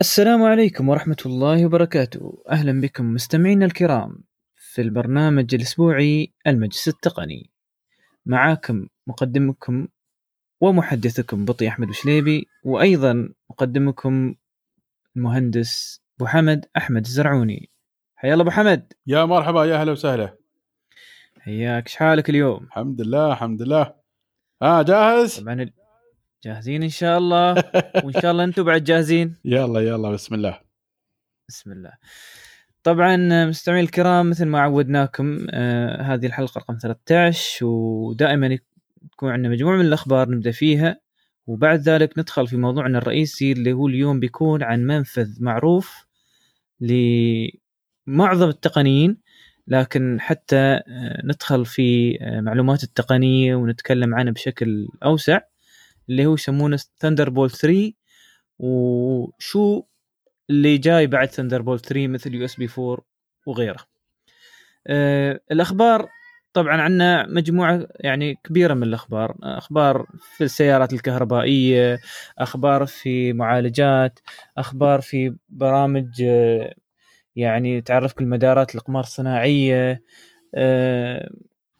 السلام عليكم ورحمة الله وبركاته. أهلا بكم مستمعينا الكرام في البرنامج الأسبوعي المجلس التقني. معاكم مقدمكم ومحدثكم بطي أحمد وشليبي وأيضا مقدمكم المهندس أبو حمد أحمد الزرعوني. حيا الله أبو حمد. يا مرحبا يا أهلا وسهلا. حياك شحالك اليوم؟ الحمد لله الحمد لله. ها جاهز؟ طبعا جاهزين إن شاء الله؟ وإن شاء الله أنتم بعد جاهزين؟ يلا يلا بسم الله. بسم الله. طبعا مستمعي الكرام مثل ما عودناكم آه هذه الحلقة رقم 13 ودائما تكون عندنا مجموعة من الأخبار نبدأ فيها وبعد ذلك ندخل في موضوعنا الرئيسي اللي هو اليوم بيكون عن منفذ معروف لمعظم التقنيين لكن حتى آه، ندخل في آه، معلومات التقنية ونتكلم عنه بشكل أوسع. اللي هو يسمونه Thunderbolt 3 وشو اللي جاي بعد Thunderbolt 3 مثل USB 4 وغيره. آه الأخبار طبعا عندنا مجموعة يعني كبيرة من الأخبار، أخبار في السيارات الكهربائية، أخبار في معالجات، أخبار في برامج آه، يعني تعرفك المدارات الإقمار الصناعية، آه،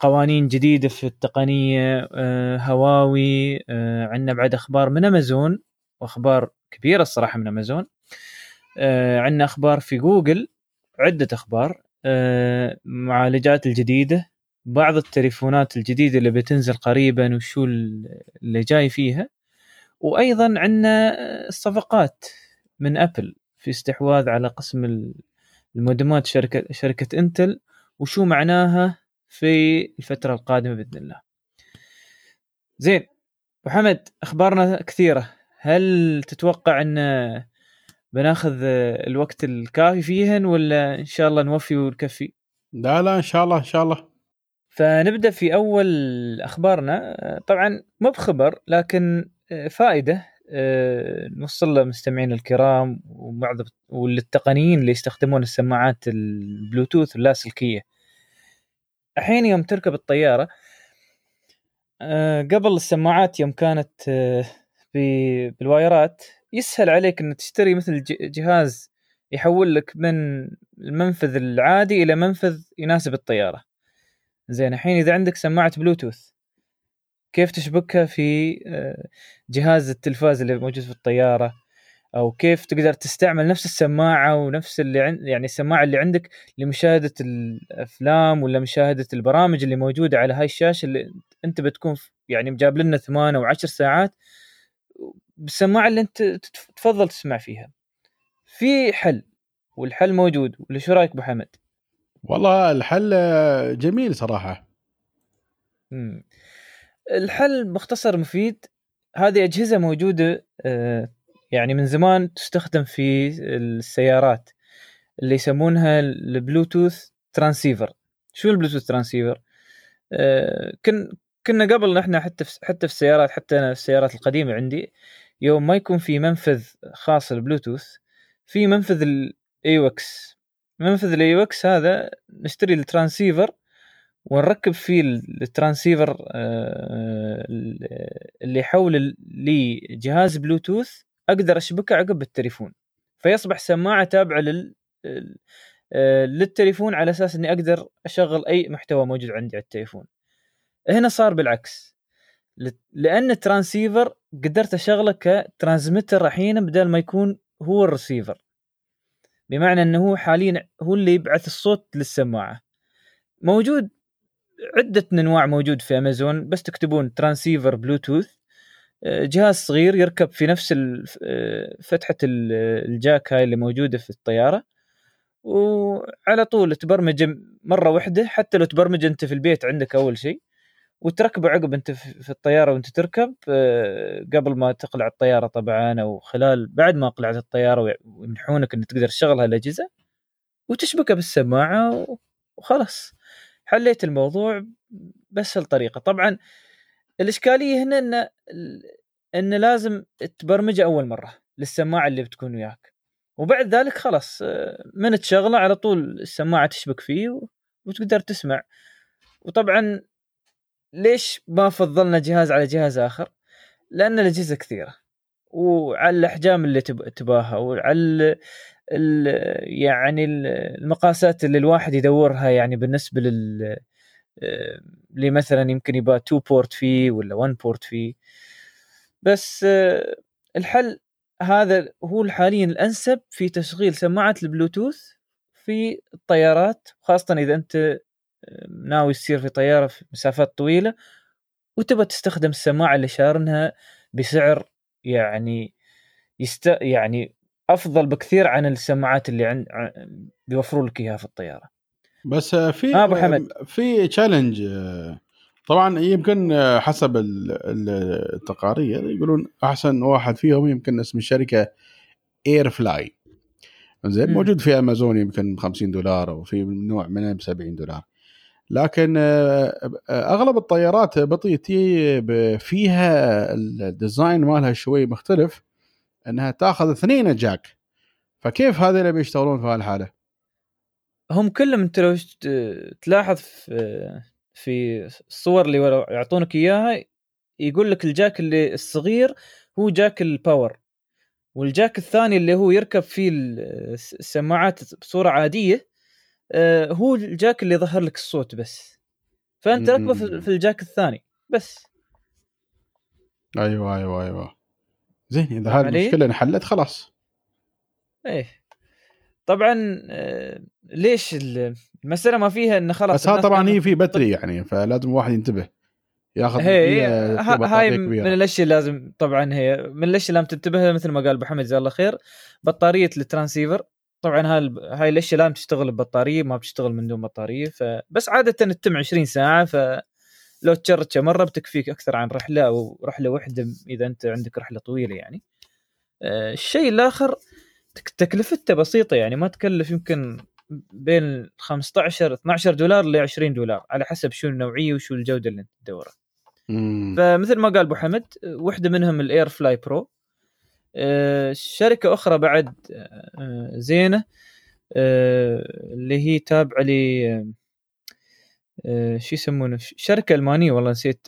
قوانين جديدة في التقنية، آه، هواوي، آه، عندنا بعد أخبار من أمازون وأخبار كبيرة الصراحة من أمازون. آه، عندنا أخبار في جوجل عدة أخبار معالجات الجديدة بعض التليفونات الجديدة اللي بتنزل قريبا وشو اللي جاي فيها وأيضا عندنا الصفقات من أبل في استحواذ على قسم ال- المودمات شركه شركة إنتل وشو معناها في الفترة القادمة بإذن الله. زين أبو حمد أخبارنا كثيرة هل تتوقع إن بناخذ الوقت الكافي فيهن ولا إن شاء الله نوفي ونكفي؟ لا لا إن شاء الله إن شاء الله فنبدأ في أول أخبارنا طبعا مو بخبر لكن فائدة آه، نوصل لمستمعينا الكرام وبعض وللتقنيين اللي يستخدمون السماعات البلوتوث اللاسلكيه. الحين يوم تركب الطيارة آه، قبل السماعات يوم كانت آه، بالوايرات يسهل عليك ان تشتري مثل جهاز يحول لك من المنفذ العادي إلى منفذ يناسب الطيارة. زين الحين إذا عندك سماعة بلوتوث كيف تشبكها في آه، جهاز التلفاز اللي موجود في الطيارة أو كيف تقدر تستعمل نفس السماعة ونفس اللي عند يعني السماعة اللي عندك لمشاهدة الأفلام ولا مشاهدة البرامج اللي موجودة على هاي الشاشة اللي أنت بتكون يعني مجاب لنا ثمان أو عشر ساعات بالسماعة اللي أنت تفضل تسمع فيها. في حل والحل موجود ولا شو رأيك أبو حمد؟ والله الحل جميل صراحة. الحل مختصر مفيد هذه أجهزة موجودة آه، يعني من زمان تستخدم في السيارات اللي يسمونها ال Bluetooth transceiver شو ال Bluetooth transceiver؟ آه، كن كنا قبل نحن حتى في حتى في السيارات حتى أنا في السيارات القديمة عندي يوم ما يكون في منفذ خاص البلوتوث في منفذ ال AUX منفذ ال AUX هذا نشتري ال transceiver ونركب فيه ال transceiver آه، اللي يحول لجهاز بلوتوث أقدر أشبكه عقب التليفون. فيصبح سماعة تابعة لل آه، للتليفون على أساس إني أقدر أشغل أي محتوى موجود عندي على التليفون. هنا صار بالعكس. لأن ال transceiver قدرت أشغله ك transmitter الحين بدل ما يكون هو الرسيفر. بمعنى إنه هو حاليا هو اللي يبعث الصوت للسماعة. موجود عدة أنواع موجود في أمازون. بس تكتبون transfer Bluetooth جهاز صغير يركب في نفس آه، فتحة ال- ال jack هاي اللي موجودة في الطيارة. وعلى طول تبرمج مرة واحدة حتى لو تبرمج أنت في البيت عندك أول شيء وتركبه عقب أنت في الطيارة وأنت تركب آه، قبل ما تقلع الطيارة طبعا أو خلال بعد ما قلعت الطيارة ويمنحونك انك تقدر تشغل هالاجهزه وتشبكه بالسماعة وخلاص. حليت الموضوع باسهل طريقه طبعا الإشكالية هنا إن إن لازم تبرمجه أول مرة للسماعة اللي بتكون وياك. وبعد ذلك خلاص من تشغله على طول السماعة تشبك فيه وتقدر تسمع. وطبعا ليش ما فضلنا جهاز على جهاز آخر؟ لأن الأجهزة كثيرة. وعلى الأحجام اللي تب- تباها وعلى ال- ال- يعني ال- المقاسات اللي الواحد يدورها يعني بالنسبة لل اللي مثلا يمكن يبقى 2 بورت فيه ولا 1 بورت فيه بس آه، الحل هذا هو حاليا الأنسب في تشغيل سماعة البلوتوث في الطيارات خاصة إذا أنت آه، ناوي تسير في طيارة في مسافات طويلة وتبى تستخدم السماعة اللي شارنها بسعر يعني يست يعني أفضل بكثير عن السماعات اللي عند بيوفروا لك إياها في الطيارة. بس في آه، أبو حمد. في challenge طبعا يمكن حسب ال- ال- التقارير يقولون أحسن واحد فيهم يمكن اسم الشركة AirFly زين. موجود في امازون يمكن ب 50 دولار وفي نوع منه ب 70 دولار لكن آه، أغلب الطيارات بطي تي ب- فيها ال design مالها شوي مختلف إنها تأخذ اثنين jack فكيف هذول بيشتغلون في هالحالة؟ هم كلهم انت لو تلاحظ في في الصور اللي يعطونك إياها يقول لك الجاك اللي الصغير هو jack ال power وال jack الثاني اللي هو يركب فيه ال- السماعات بصورة عادية آه، هو ال jack اللي يظهر لك الصوت بس. فأنت. ركبه في ال jack الثاني بس. أيوه أيوه أيوه. زين إذا هذه؟ المشكلة انحلت خلاص. إيه. طبعا آه، ليش ال- المسألة ما فيها انه خلاص بس الناس طبعا هي في battery يعني فلازم الواحد ينتبه. ياخذ هي هاي. من الأشياء اللي لازم طبعا هي من الأشياء اللي لازم تنتبه مثل ما قال أبو حمد جزاه الله خير. بطارية ال transfer طبعا هاي هاي الأشياء لازم تشتغل ببطارية ما بتشتغل من دون بطارية فبس عادة تتم 20 ساعة فلو تشرجتها مرة بتكفيك أكثر عن رحلة أو رحلة واحدة إذا أنت عندك رحلة طويلة يعني. آه، الشيء الآخر تك- تكلفته بسيطة يعني ما تكلف يمكن بين 15 12 دولار ل 20 دولار على حسب شو النوعية وشو الجودة اللي انت تدورها. فمثل ما قال أبو حمد واحدة منهم ال AirFly Pro آه، شركة أخرى بعد آه، زينة آه، اللي هي تابعة ل آه، شو يسمونه؟ شركة ألمانية والله نسيت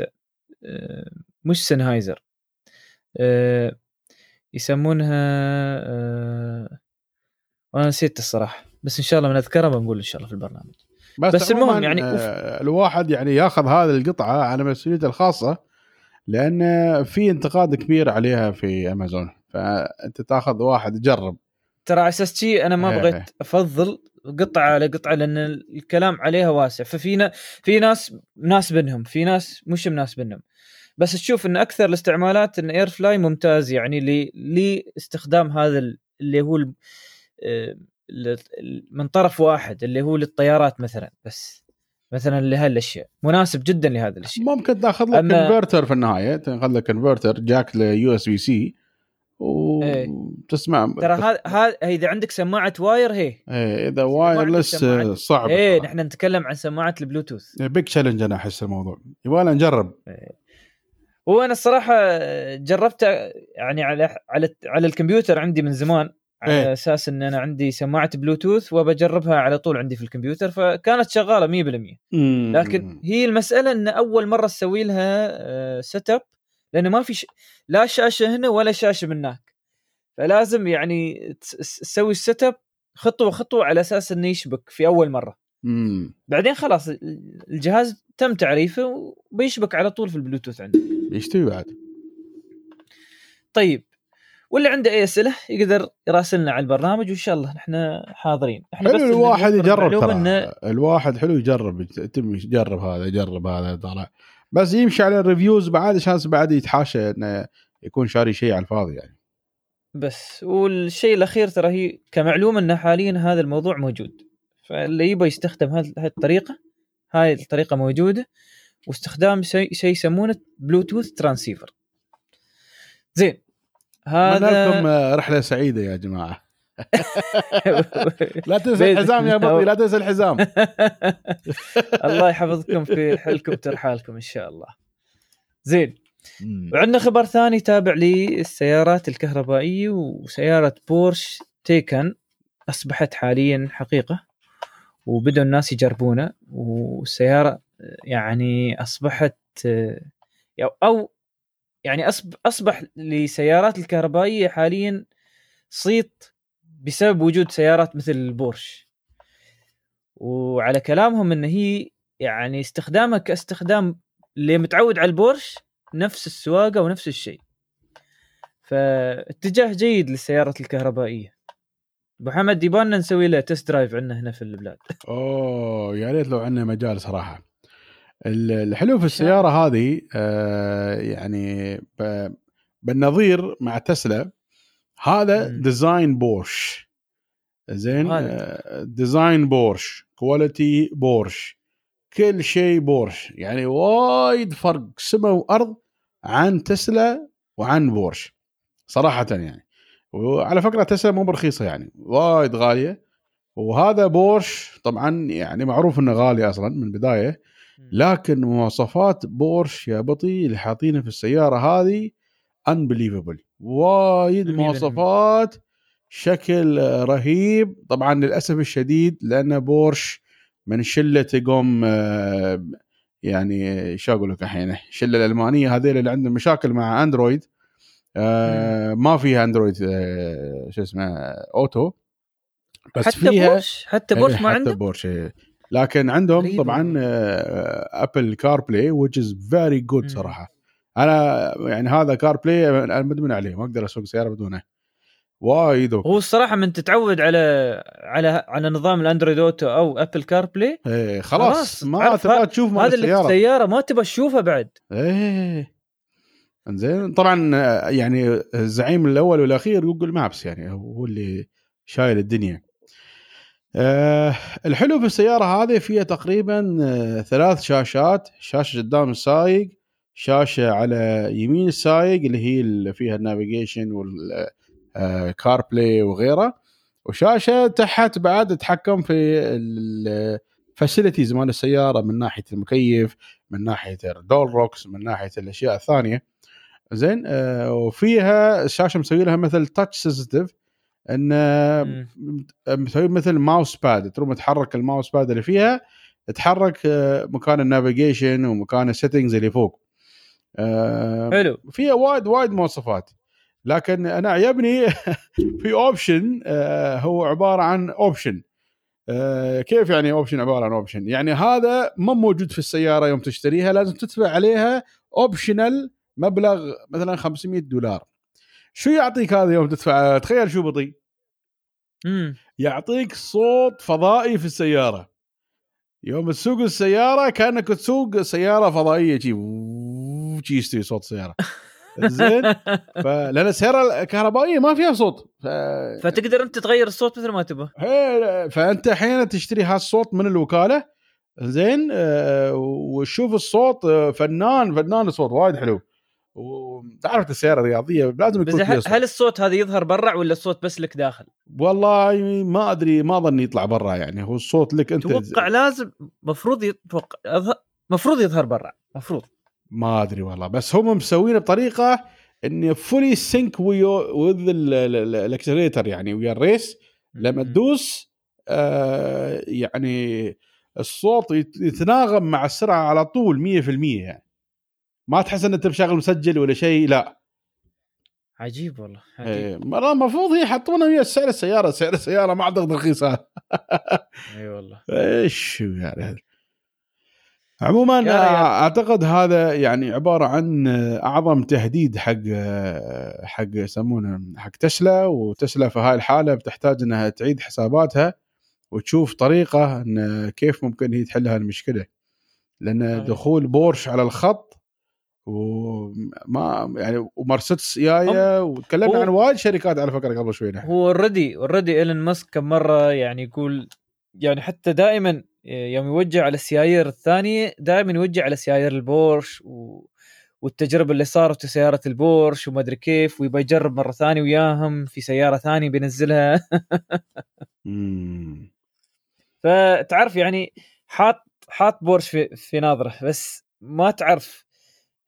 آه، مش سنهايزر آه، يسمونها آه، وأنا نسيت الصراحة بس إن شاء الله بنذكرها بنقول إن شاء الله في البرنامج. بس, بس المهم يعني آه، الواحد يعني ياخذ هذه القطعة على مسؤوليته الخاصة لأن في انتقاد كبير عليها في أمازون فأنت تاخذ واحد يجرب. ترى على أساس شي أنا ما إيه. بغيت أفضل قطعة على قطعة لأن الكلام عليها واسع ففي في ناس مناسبنهم في ناس مش مناسبنهم بس تشوف إن أكثر الاستعمالات إن AirFly ممتاز يعني لاستخدام هذا ال- اللي هو آه، من طرف واحد اللي هو للطيارات مثلا بس مثلا لهالاشياء مناسب جدا لهذه الأشياء. ممكن تأخذ لك أما- كونفرتر في النهاية تأخذ لك converter jack ل USB-C إيه. وتسمع ترى هذا هذا إذا عندك سماعة wire هي إيه إذا wireless آه، صعب إيه نحن نتكلم عن سماعة ال Bluetooth. big challenge أنا أحس الموضوع. يبغى نجرب. وأنا الصراحة جربت يعني على على على الكمبيوتر عندي من زمان على إيه. أساس إن أنا عندي سماعة بلوتوث وبجربها على طول عندي في الكمبيوتر فكانت شغالة 100% لكن هي المسألة إن أول مرة تسوي لها setup لأنه ما في ش... لا شاشة هنا ولا شاشة من هناك. فلازم يعني تس- تسوي ال setup خطوة خطوة على أساس إنه يشبك في أول مرة. امم بعدين خلاص الجهاز تم تعريفه وبيشبك على طول في البلوتوث عندك يشتوي بعد. طيب واللي عنده أي أسئلة يقدر يراسلنا على البرنامج وإن شاء الله نحن حاضرين. إحنا حلو بس الواحد يجرب ترى. الواحد حلو يجرب يتم يجرب هذا يجرب هذا طلع بس يمشي على ال reviews بعد عشان بعد يتحاشى إنه يكون شاري شيء على الفاضي يعني. بس والشيء الأخير ترى هي كمعلومة انه حاليا هذا الموضوع موجود. فاللي يبغى يستخدم هذه الطريقة هاي الطريقة موجودة واستخدام شيء شيء يسمونه Bluetooth transfer زين هذا لكم رحلة سعيدة يا جماعة. لا تنسى الحزام يا. بطي لا تنسى الحزام. الله يحفظكم في حلكم ترحالكم إن شاء الله. زين وعندنا خبر ثاني تابع للسيارات الكهربائية وسيارة بورش تيكن أصبحت حاليا حقيقة. وبدأوا الناس يجربونه والسيارة يعني أصبحت آه، أو يعني أصب أصبح لسيارات الكهربائية حاليا صيت بسبب وجود سيارات مثل البورش وعلى كلامهم إن هي يعني استخدامها كاستخدام اللي متعود على البورش نفس السواقة ونفس الشيء. فاتجاه جيد للسيارات الكهربائية. أبو حمد يبغى نسوي له test drive عندنا هنا في البلاد. أوه يا ريت لو عندنا مجال صراحة. الحلو في السيارة هذه آه يعني بالنظير مع تسلا هذا م. design بورش زين؟ آه design بورش quality بورش كل شيء بورش يعني وايد فرق سماء وأرض عن تسلا وعن بورش صراحة يعني. وعلى فكرة تسلا مو برخيصة يعني وايد غالية. وهذا بورش طبعا يعني معروف إنه غالي أصلا من البداية لكن مواصفات بورش يا بطي اللي حاطينها في السيارة هذه unbelievable وايد مواصفات شكل رهيب. طبعا للأسف الشديد لأن بورش من شلة قوم آه، يعني شو أقول لك الحين الشله الألمانية هذيل اللي عندهم مشاكل مع Android آه ما فيها Android آه شو اسمه Auto. بس حتى فيها بورش حتى بورش ما عنده حتى بورش لكن عندهم طبعا Apple CarPlay which is very good صراحة. أنا يعني هذا CarPlay أنا مدمن عليه ما أقدر أسوق سيارة بدونه. وايد هو الصراحة من تتعود على على على نظام ال Android Auto أو Apple CarPlay خلاص, خلاص ما تبغى تشوف هذا اللي في السيارة ما تبغى تشوفه بعد. إيه. إنزين. طبعا يعني الزعيم الأول والأخير Google Maps يعني هو اللي شايل الدنيا. أه الحلو في السيارة هذه فيها تقريبا آه، ثلاث شاشات. شاشة قدام السايق شاشة على يمين السايق اللي هي اللي فيها ال navigation وال CarPlay وغيره وشاشة تحت بعد تتحكم في ال facilities مال السيارة من ناحية المكيف من ناحية ال door locks من ناحية الأشياء الثانية. زين أه وفيها الشاشة مسوي لها مثل touch sensitive انه مسوي مثل mouse pad تروح تحرك ال mouse pad اللي فيها تحرك آه، مكان ال navigation ومكان ال settings اللي فوق. آه، حلو. فيها وايد وايد مواصفات. لكن أنا عجبني في option آه، هو عبارة عن option كيف يعني option عبارة عن option يعني هذا ما موجود في السيارة يوم تشتريها لازم تدفع عليها optional مبلغ مثلا 500 دولار. شو يعطيك هذا يوم تدفع؟ تخيل شو يعطيك امم يعطيك صوت فضائي في السيارة. يوم تسوق السيارة كأنك تسوق سيارة فضائية شي شي يستوي صوت سياره زين؟ فلان السيارة الكهربائية ما فيها صوت. ف... فتقدر أنت تغير الصوت مثل ما تبغى. فأنت أحيانا تشتري هالصوت من الوكالة زين؟ آه وتشوف الصوت آه، فنان فنان الصوت وايد حلو. وتعرف السيارة الرياضية لازم يكون هل, هل الصوت هذا يظهر برا ولا الصوت بس لك داخل؟ والله ما أدري ما أظن يطلع برا يعني. هو الصوت لك أنت أتوقع لازم مفروض يتوقع مفروض يظهر برا مفروض. ما أدري والله. بس هم مسوينه بطريقة انه fully sync with ال accelerator يعني ويا ال race لما تدوس آه يعني الصوت يتناغم مع السرعة على طول 100% يعني. ما تحس إن أنت مشغل مسجل ولا شيء؟ لا. عجيب والله عجيب. إيه المفروض هي يحطونها ويا سعر السيارة سعر السيارة ما أعتقد رخيصة. إي والله. إيش يعني؟ هذا عموما أعتقد هذا يعني عبارة عن أعظم تهديد حق حق يسمونه حق تسلا وتسلا في هاي الحالة بتحتاج إنها تعيد حساباتها وتشوف طريقة إن كيف ممكن هي تحل هالمشكله لأن دخول بورش على الخط وما يعني ومرسيدس جاية وتكلمنا عن وايد شركات على فكرة قبل شوي نحن. هو already already إيلون ماسك كم مرة يعني يقول يعني حتى دائما يوم يوجه على السيايير الثانية دائما يوجه على سيايير البورش و... والتجربة اللي صارت في سيارة البورش وما أدري كيف ويبغى يجرب مرة ثانية وياهم في سيارة ثانية بينزلها. فتعرف يعني حاط حاط بورش في, في ناظره بس ما تعرف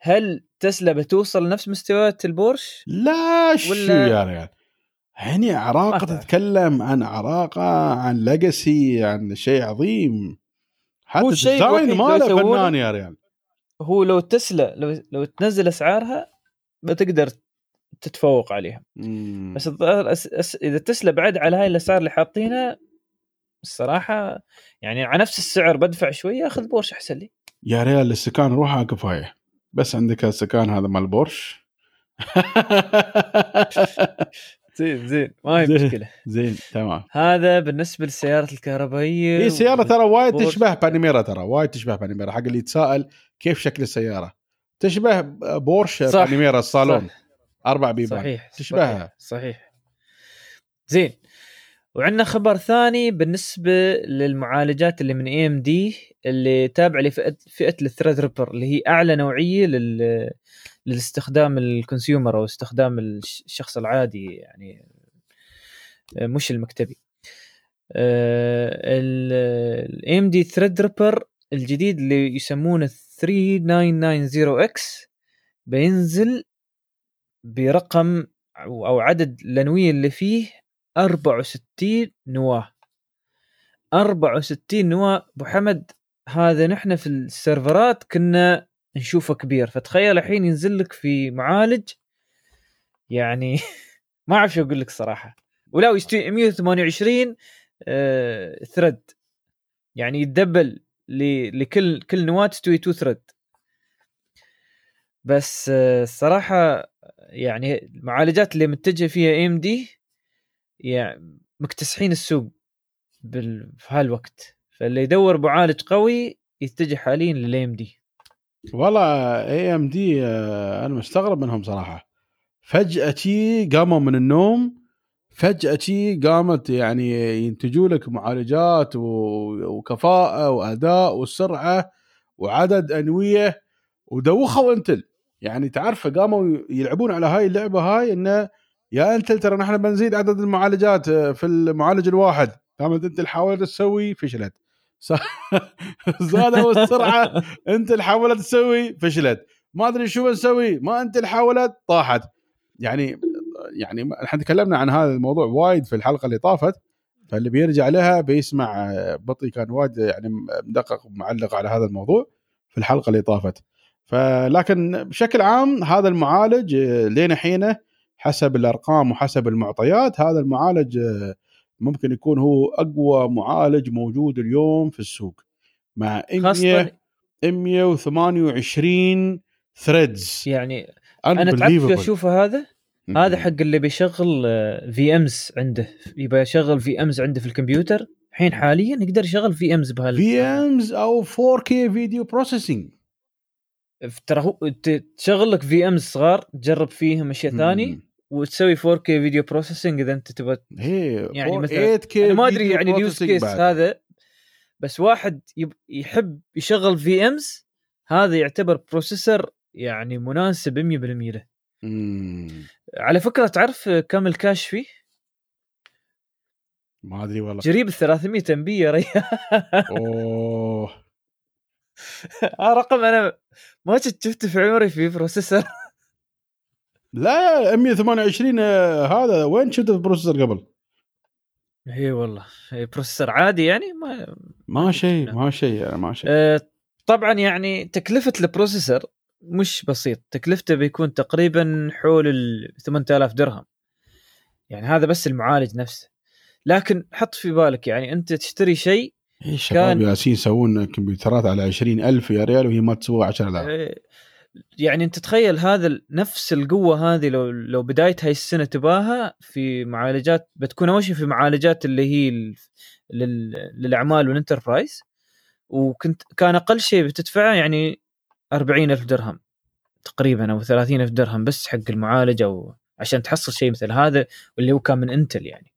هل تسلا بتوصل لنفس مستويات البورش؟ لا شو يا ريال هني عراقة تتكلم عن عراقة عن legacy عن شيء عظيم. حتى ال design ماله فنان يا ريال هو لو تسلا لو لو تنزل أسعارها بتقدر تتفوق عليهم مم. بس الظاهر أس... أس... إذا تسلا بعد على هاي الأسعار اللي حاطينها الصراحة يعني على نفس السعر بدفع شوية أخذ بورش أحسن لي. يا ريال السكان روحها كفاية. بس عندك السكان هذا مال بورش زين زين ما هي. مشكلة زين تمام هذا بالنسبة للسيارات الكهربائية هي السياره ترى وايد. تشبه Panamera ترى وايد تشبه Panamera حق اللي يتساءل كيف شكل السيارة تشبه بورش صح. Panamera الصالون صح. أربع بيبان صحيح تشبهها. صحيح. زين وعندنا خبر ثاني بالنسبة للمعالجات اللي من AMD اللي تابعة لفئه فئة ال Threadripper اللي هي أعلى نوعية لل للاستخدام ال consumer أو استخدام الش- الشخص العادي يعني مش المكتبي. ال AMD Threadripper الجديد اللي يسمونه 3990X بينزل برقم أو عدد الأنوية اللي فيه 64 نواة. 64 نواة أبو حمد هذا نحن في ال server ات كنا نشوفه كبير. فتخيل الحين ينزل لك في معالج يعني ما أعرف شو أقول لك صراحة. ولا ويستوي 128 آه thread يعني يتدبل لكل كل نواة تستوي 2 thread بس آه، الصراحه يعني المعالجات اللي متجه فيها AMD يعني مكتسحين السوق بال... في هالوقت. فاللي يدور معالج قوي يتجه حاليا للام دي والله اي ام دي أنا مستغرب منهم صراحة. فجأة شي قاموا من النوم فجأة شي قامت يعني ينتجوا لك معالجات و- وكفاءة وأداء وسرعة وعدد أنوية ودوخوا إنتل. يعني تعرف قاموا يلعبون على هاي اللعبة هاي إنه يا انتل ترى نحن بنزيد عدد المعالجات في المعالج الواحد. قامت انت حاولت تسوي فشلت. زادوا السرعة. انت حاولت تسوي فشلت. ما أدري شو بنسوي. ما انت حاولت طاحت. يعني يعني إحنا تكلمنا عن هذا الموضوع وايد في الحلقة اللي طافت. فاللي بيرجع لها بيسمع آه، بطي كان وايد يعني مدقق ومعلق على هذا الموضوع في الحلقة اللي طافت. فلكن بشكل عام هذا المعالج آه، لين حينه حسب الأرقام وحسب المعطيات هذا المعالج آه، ممكن يكون هو أقوى معالج موجود اليوم في السوق. مع 100 خاصه 128 threads يعني أنا تعرف شو أشوفه هذا؟ هذا حق اللي بيشغل VMs عنده. يبغى يشغل VMs عنده في الكمبيوتر. الحين حاليا يقدر يشغل VMs بهال. VMs أو 4K video processing ترى هو تشغل لك VMs صغار تجرب فيهم أشياء ثاني وتسوي 4K video processing إذا أنت تبغى يعني مثلاً 8K أنا ما أدري يعني ال use case بعد. هذا بس واحد يب يحب يشغل VMs هذا يعتبر processor يعني مناسب 100% له. على فكرة تعرف كم ال cache فيه؟ ما أدري والله قريب ال 300 MB يا ريال أوه رقم أنا ما كنت شفته في عمري في processor لا يا 128 آه، هذا وين شفت ال processor قبل؟ إي والله إي processor عادي يعني؟ ما ما شيء ما شيء ما شيء. آه، طبعا يعني تكلفة ال processor مش بسيط. تكلفته بيكون تقريبا حول ال 8000 درهم. يعني هذا بس المعالج نفسه. لكن حط في بالك يعني أنت تشتري شيء إيه الشباب كان- ياسين يسوون كمبيوترات على 20000 يا ريال وهي ما تسوى 10000 آه، يعني أنت تخيل هذا نفس القوة هذه لو لو بدايه هاي السنة تباها في معالجات بتكون أول شيء في معالجات اللي هي ال- لل- للأعمال والإنتربرايز. وكنت كان أقل شيء بتدفعه يعني 40 ألف درهم تقريبا أو 30 ألف درهم بس حق المعالج أو عشان تحصل شيء مثل هذا واللي هو كان من إنتل يعني.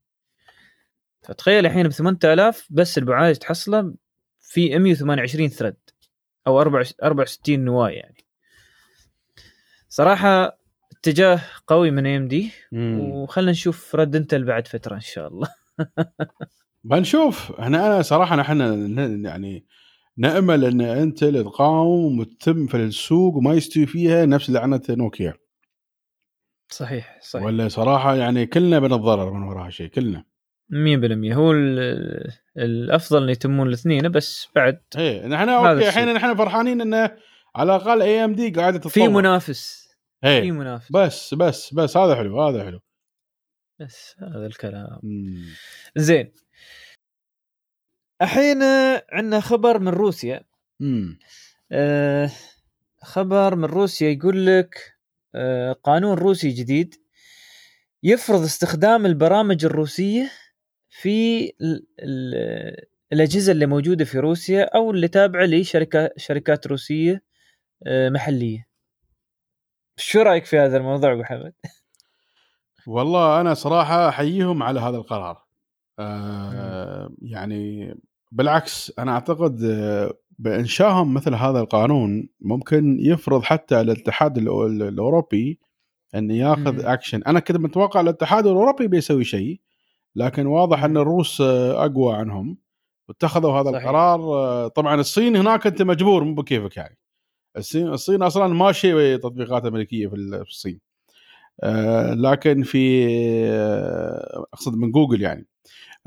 فتخيل الحين ب 8000 بس المعالج تحصله في 128 thread أو 64 نواة يعني. صراحة اتجاه قوي من AMD. وخلنا نشوف رد انتل بعد فترة إن شاء الله. بنشوف. إحنا أنا صراحة نحن يعني نأمل إن انتل تقاوم وتتم في السوق وما يستوي فيها نفس لعنة نوكيا. صحيح صحيح. ولا صراحة يعني كلنا بنتضرر من وراها شيء كلنا. 100% هو ال- الأفضل إن يتمون الاثنين بس بعد إيه نحن okay. الحين نحن فرحانين إنه على الأقل AMD قاعدة تتطور. في منافس. في إيه منافس. بس بس بس هذا حلو هذا حلو. بس هذا الكلام. مم. زين. الحين عندنا خبر من روسيا. مم. آه، خبر من روسيا يقول لك آه، قانون روسي جديد يفرض استخدام البرامج الروسية في ال- ال- الأجهزة اللي موجودة في روسيا أو اللي تابعة لشركات شركات روسية محلية. شو رأيك في هذا الموضوع أبو حمد؟ والله أنا صراحة أحييهم على هذا القرار آه يعني بالعكس أنا أعتقد آه، بإنشائهم مثل هذا القانون ممكن يفرض حتى الاتحاد الأوروبي إن ياخذ مم. اكشن أنا كنت متوقع الاتحاد الأوروبي بيسوي شيء لكن واضح إن. الروس آه، أقوى عنهم واتخذوا هذا صحيح. القرار آه، طبعا الصين هناك أنت مجبور مو بكيفك يعني الصين الصين أصلا ماشيه تطبيقات أمريكية في ال- في الصين آه، لكن في آه، أقصد من جوجل يعني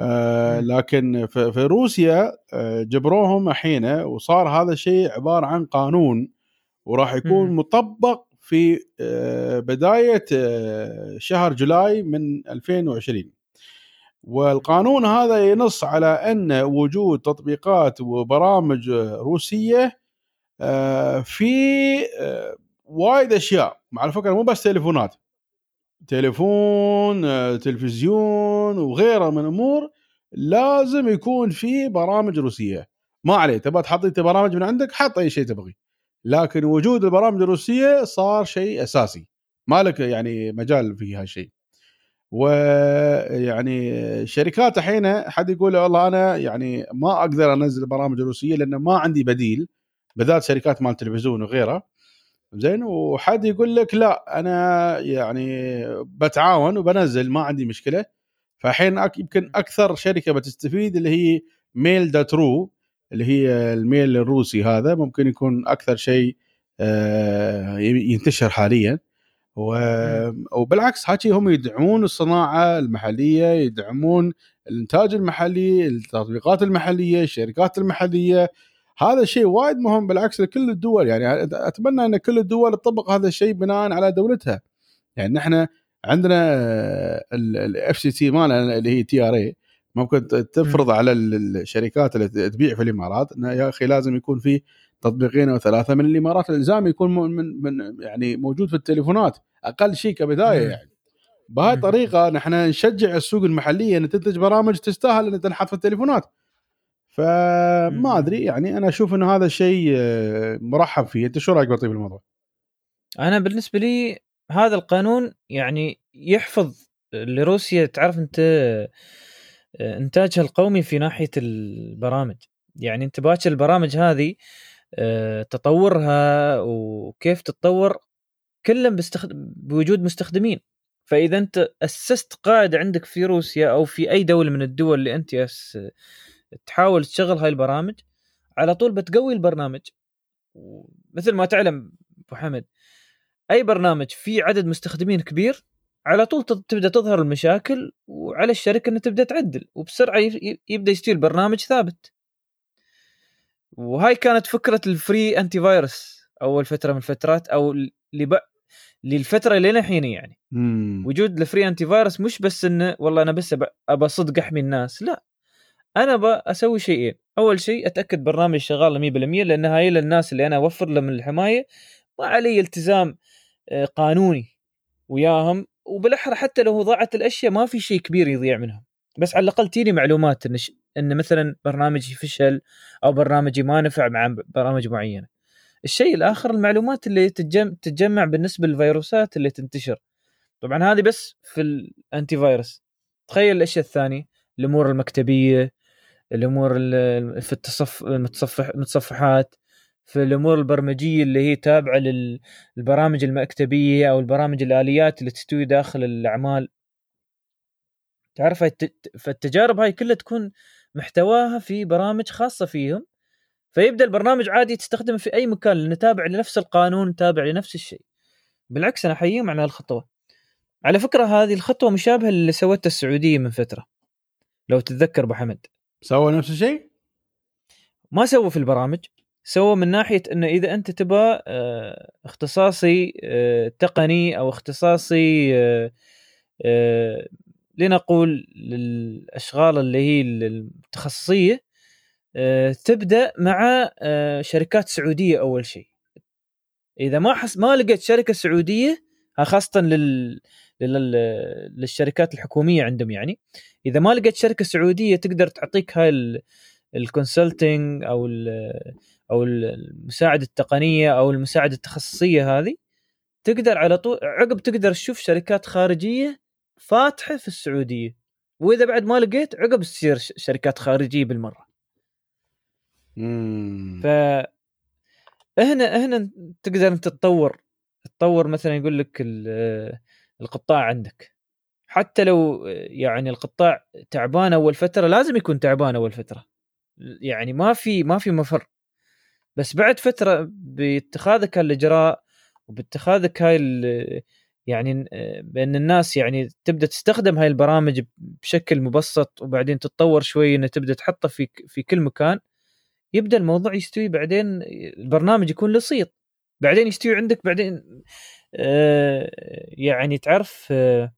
آه،. لكن في روسيا جبروهم الحين وصار هذا الشيء عبارة عن قانون وراح يكون. مطبق في بداية شهر جولاي من 2020 والقانون هذا ينص على أن وجود تطبيقات وبرامج روسية في آه، وايد أشياء. على فكرة مو بس تليفونات. تليفون آه، تلفزيون وغيره من امور لازم يكون في برامج روسية. ما عليه تبغى تحط أنت برامج من عندك حط أي شيء تبغي. لكن وجود البرامج الروسية صار شيء أساسي. مالك يعني مجال في هالشيء. ويعني الشركات الحين حد يقول والله أنا يعني ما أقدر أنزل برامج روسية لأن ما عندي بديل. بالذات شركات مال تلفزيون وغيره زين وحد يقول لك لا أنا يعني بتعاون وبنزل ما عندي مشكلة. فالحين أك- يمكن أكثر شركة بتستفيد اللي هي Mail.ru اللي هي الميل الروسي هذا ممكن يكون أكثر شيء آه، ينتشر حاليا. وبالعكس هاتي هم يدعمون الصناعة المحلية يدعمون الإنتاج المحلي التطبيقات المحلية الشركات المحلية هذا شيء وايد مهم بالعكس لكل الدول. يعني أتمنى أن كل الدول تطبق هذا الشيء بناء على دولتها. يعني نحن عندنا ال FCC مالنا اللي هي TRA ممكن تفرض على ال- الشركات اللي تبيع في الإمارات إنه يا أخي لازم يكون في تطبيقين أو ثلاثة من الإمارات. الإلزام يكون من من يعني موجود في التليفونات أقل شيء كبداية. يعني. بهاي. الطريقة نحن نشجع السوق المحلية ان تنتج برامج تستاهل ان تنحط في التليفونات. فما. أدري يعني أنا أشوف إنه هذا الشيء آه، مرحب فيه أنت شو رأيك بطيب الموضوع؟ أنا بالنسبة لي هذا القانون يعني يحفظ لروسيا تعرف أنت آه، إنتاجها القومي في ناحية البرامج يعني أنت باكر البرامج هذه آه، تطورها وكيف تتطور كله بستخد... بوجود مستخدمين فإذا أنت أسست قاعدة عندك في روسيا أو في أي دولة من الدول اللي أنت تحاول تشغل هاي البرامج على طول بتقوي البرنامج. مثل ما تعلم أبو حمد أي برنامج فيه عدد مستخدمين كبير على طول تبدأ تظهر المشاكل وعلى الشركة إنها تبدأ تعدل وبسرعة يبدأ يصير برنامج ثابت. وهاي كانت فكرة ال free antivirus أول فترة من الفترات أو اللي بق... للفترة لين الحين يعني. مم. وجود ال free antivirus مش بس إنه والله أنا بس أبى صدق أحمي الناس لا. أنا بسوي شيئين. أول شيء أتأكد برنامج شغال 100% لأن هاي للناس اللي أنا أوفر لهم الحماية ما علي التزام آه، قانوني وياهم. وبالأحرى حتى لو ضاعت الأشياء ما في شيء كبير يضيع منهم. بس على الأقل تيني معلومات إن ش... إن مثلا برنامجي فشل أو برنامجي ما نفع مع برامج معينة. الشيء الآخر المعلومات اللي تتجمع, تتجمع بالنسبة للفيروسات اللي تنتشر. طبعا هذه بس في الانتي فيروس تخيل الأشياء الثانية الأمور المكتبية الأمور ال- في التصف المتصفح المتصفحات في الأمور البرمجية اللي هي تابعة للبرامج المكتبية أو البرامج الآليات اللي تستوي داخل الأعمال. تعرف فالتجارب هاي كلها تكون محتواها في برامج خاصة فيهم. فيبدأ البرنامج عادي تستخدمه في أي مكان لأنه تابع لنفس القانون تابع لنفس الشيء. بالعكس أنا احييهم على هالخطوه على فكرة هذه الخطوة مشابهة اللي سوتها السعودية من فترة لو تتذكر أبو حمد. سوى نفس الشيء؟ ما سووا في البرامج سووا من ناحية إنه إذا أنت تبغى آه، اختصاصي آه، تقني أو اختصاصي آه، لنقول للأشغال اللي هي التخصصيه تبدأ مع شركات سعودية أول شيء إذا ما حس ما لقيت شركة سعودية خاصة لل... لل... للشركات الحكومية عندهم يعني. إذا ما لقيت شركة سعودية تقدر تعطيك هاي ال... الكونسلتنج أو ال... أو المساعدة التقنية أو المساعدة التخصصية هذه تقدر على طول عقب تقدر تشوف شركات خارجية فاتحة في السعودية. وإذا بعد ما لقيت عقب تصير شركات خارجية بالمرة. مم. ف هنا هنا تقدر أنت تتطور تطور مثلا يقول لك القطاع عندك. حتى لو يعني القطاع تعبان أول فترة لازم يكون تعبان أول فترة. يعني ما في ما في مفر. بس بعد فترة باتخاذك هالاجراء وباتخاذك هاي يعني بأن الناس يعني تبدأ تستخدم هاي البرامج بشكل مبسط وبعدين تتطور شوي انها تبدأ تحطها في في كل مكان يبدأ الموضوع يستوي بعدين البرنامج يكون لصيق بعدين يستوي عندك بعدين يعني تعرف آه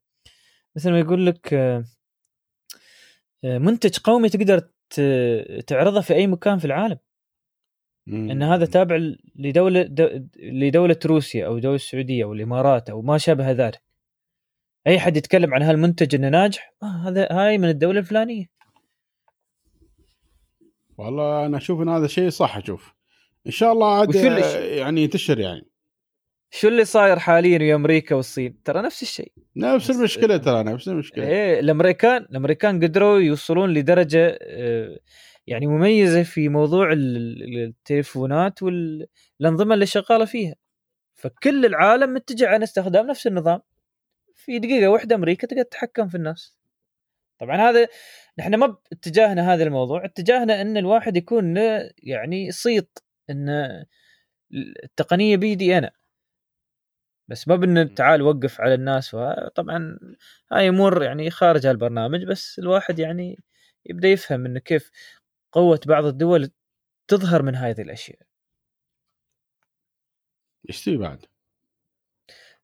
مثل ما يقول لك آه آه، منتج قومي تقدر تعرضه في أي مكان في العالم. إن هذا تابع لدولة دو- لدولة روسيا أو دولة السعودية أو الإمارات أو ما شابه ذلك. أي حد يتكلم عن هالمنتج إنه ناجح آه هذا هاي من الدولة الفلانية. والله أنا أشوف إن هذا شيء صح أشوف. إن شاء الله عاد آه، يعني ينتشر يعني. شو اللي صاير حاليا ويا أمريكا والصين؟ ترى نفس الشيء. نفس المشكلة ترى نفس المشكلة. إيه الامريكان الأمريكان قدروا يوصلون لدرجة آه، يعني مميزة في موضوع ال- ال- التليفونات والأنظمة اللي شغالة فيها. فكل العالم متجه على استخدام نفس النظام. في دقيقة واحدة أمريكا تقدر تتحكم في الناس. طبعا هذا نحن ما باتجاهنا هذا الموضوع. اتجاهنا إن الواحد يكون له يعني صيت إن التقنية بيدي أنا بس ما بان تعال وقف على الناس طبعا هاي أمور يعني خارج هالبرنامج بس الواحد يعني يبدأ يفهم إنه كيف قوة بعض الدول تظهر من هذه الأشياء. إيش تبي بعد؟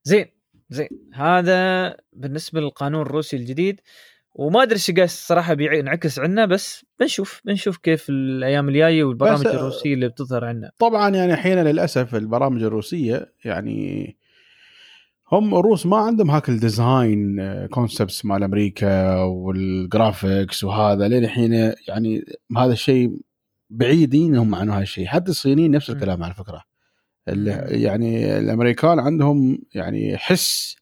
زين زين هذا بالنسبة للقانون الروسي الجديد وما أدري إيش قاعد الصراحه بينعكس عنا بس بنشوف بنشوف كيف الأيام الجاية والبرامج بس- الروسية اللي بتظهر عنا. طبعا يعني الحين للأسف البرامج الروسية يعني هم الروس ما عندهم هاك ال design concepts مال أمريكا وال graphics وهذا لين الحين يعني هذا الشيء بعيدين هم عن هذا الشيء. حتى الصينيين نفس. الكلام على فكرة. يعني الأمريكان عندهم يعني حس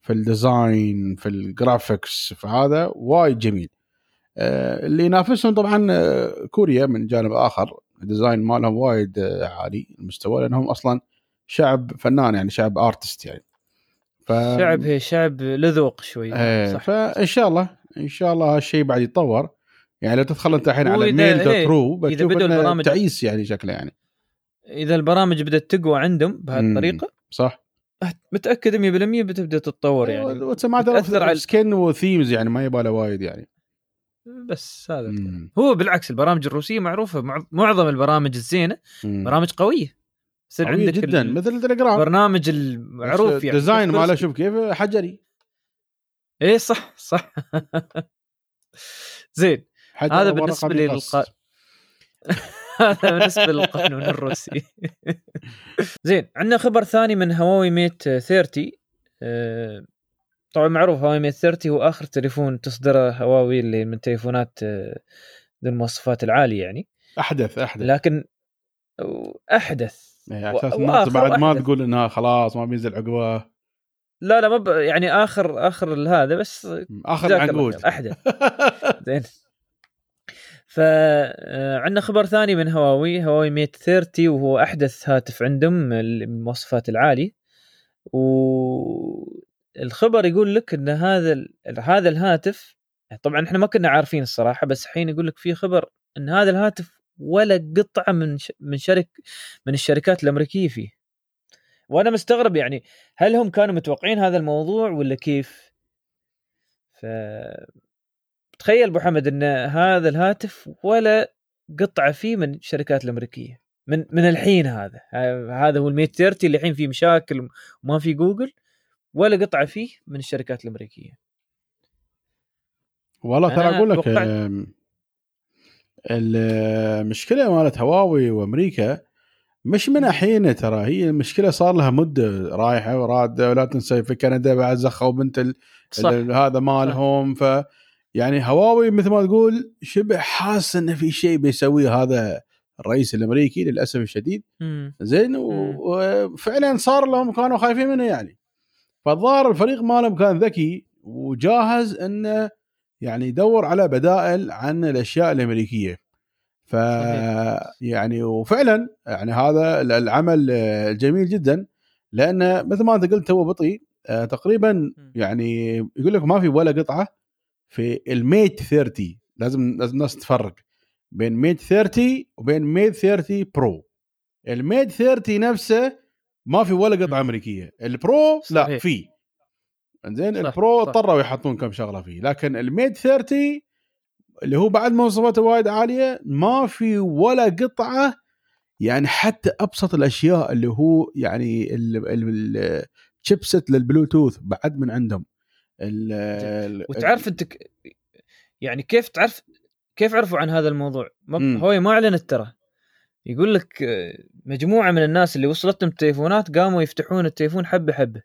في ال design في ال graphics في هذا وايد جميل. آه، اللي ينافسهم طبعا آه، كوريا من جانب آخر. ال design مالهم وايد آه، عالي المستوى لأنهم أصلا شعب فنان يعني شعب artist يعني. ف... شعب هي شعب لذوق شوي إيه صح. فإن شاء الله إن شاء الله هالشيء بعد يتطور. يعني لو تدخل أنت الحين على ميل دوت إيه، رو إذا بتشوف بدوا البرامج- تعيس يعني شكله يعني. إذا البرامج بدأت تقوى عندهم بهالطريقه صح. متأكد 100% بتبدأ تتطور يعني. وسمعت بتأثر على- سكن وثيمز يعني ما يبغى له وايد يعني. بس هذا. هو بالعكس البرامج الروسية معروفة مع- معظم البرامج الزينة. برامج قوية. يصير عندك جدا مثل التليجرام. البرنامج المعروف يعني. الديزاين كيف ماله شوف كيف حجري إيه صح صح. زين هذا بالنسبة بيقص. للق- هذا بالنسبة للقانون الروسي. زين عندنا خبر ثاني من هواوي ميت 30 آه، طبعا معروف هواوي ميت 30 هو آخر تليفون تصدره هواوي اللي من تليفونات آه، ذي المواصفات العالية يعني. أحدث أحدث. لكن أحدث. يعني و- أساس الناس بعد ما. تقول إنها خلاص ما بينزل عقبه لا لا ما ب... يعني آخر آخر هذا بس آخر خير، أحدث. زين. فعندنا خبر ثاني من هواوي. هواوي ميت 30 وهو أحدث هاتف عندهم المواصفات العاليه والخبر يقول لك إن هذا ال- هذا الهاتف طبعا إحنا ما كنا عارفين الصراحة بس الحين يقول لك في خبر إن هذا الهاتف ولا قطعة من ش... من شرك من الشركات الأمريكية فيه. وأنا مستغرب يعني هل هم كانوا متوقعين هذا الموضوع ولا كيف؟ ف تخيل أبو حمد إن هذا الهاتف ولا قطعة فيه من الشركات الأمريكية. من من الحين هذا. هذا هو ال 130 اللي الحين فيه مشاكل وما في جوجل ولا قطعة فيه من الشركات الأمريكية. والله ترى أقول لك المشكلة مالت هواوي وأمريكا مش من الحين ترى هي المشكلة صار لها مدة رايحة ورادة ولا تنسى في كندا بعد زخوا بنت ال... صح. ال- هذا مالهم. ف يعني هواوي مثل ما تقول شبه حاسس انه في شيء بيسويه هذا الرئيس الأمريكي للأسف الشديد. زين وفعلا صار لهم كانوا خايفين منه يعني. فالظاهر الفريق مالهم كان ذكي وجاهز إنه يعني يدور على بدائل عن الأشياء الأمريكية ف. يعني وفعلا يعني هذا العمل جميل جدا لأنه مثل ما أنت قلت هو بطيء آه، تقريبا يعني يقول لك ما في ولا قطعة في ال Mate 30 لازم لازم الناس تفرق بين Mate 30 وبين Mate 30 Pro ال Mate 30 نفسه ما في ولا قطعة. أمريكية ال Pro لا. في زين ال Pro. اضطروا يحطون كم شغلة فيه لكن ال Mate 30 اللي هو بعد مواصفاته وايد عالية ما في ولا قطعة يعني حتى أبسط الأشياء اللي هو يعني ال chipset للبلوتوث بعد من عندهم ال- ال- وتعرف أنت يعني كيف تعرف كيف عرفوا عن هذا الموضوع؟ ما مم. هو ما أعلنت ترى يقول لك آه، مجموعة من الناس اللي وصلتهم التليفونات قاموا يفتحون التليفون حبة حبة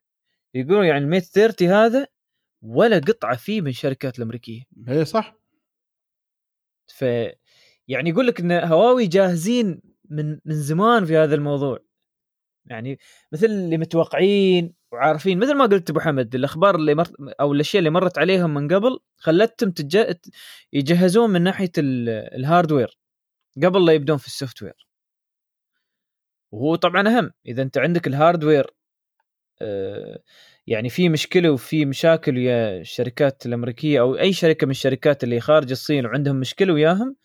يقولون يعني ال Mate 30 هذا ولا قطعة فيه من الشركات الأمريكية. هي صح. ف يعني يقول لك إن هواوي جاهزين من من زمان في هذا الموضوع. يعني مثل اللي متوقعين وعارفين مثل ما قلت أبو حمد الأخبار اللي مر أو الأشياء اللي مرت عليهم من قبل خلتهم تج... يجهزون من ناحية ال... ال hardware قبل لا يبدون في ال software وهو طبعا أهم إذا أنت عندك ال hardware يعني في مشكلة وفي مشاكل ويا الشركات الأمريكية أو أي شركة من الشركات اللي خارج الصين وعندهم مشكلة وياهم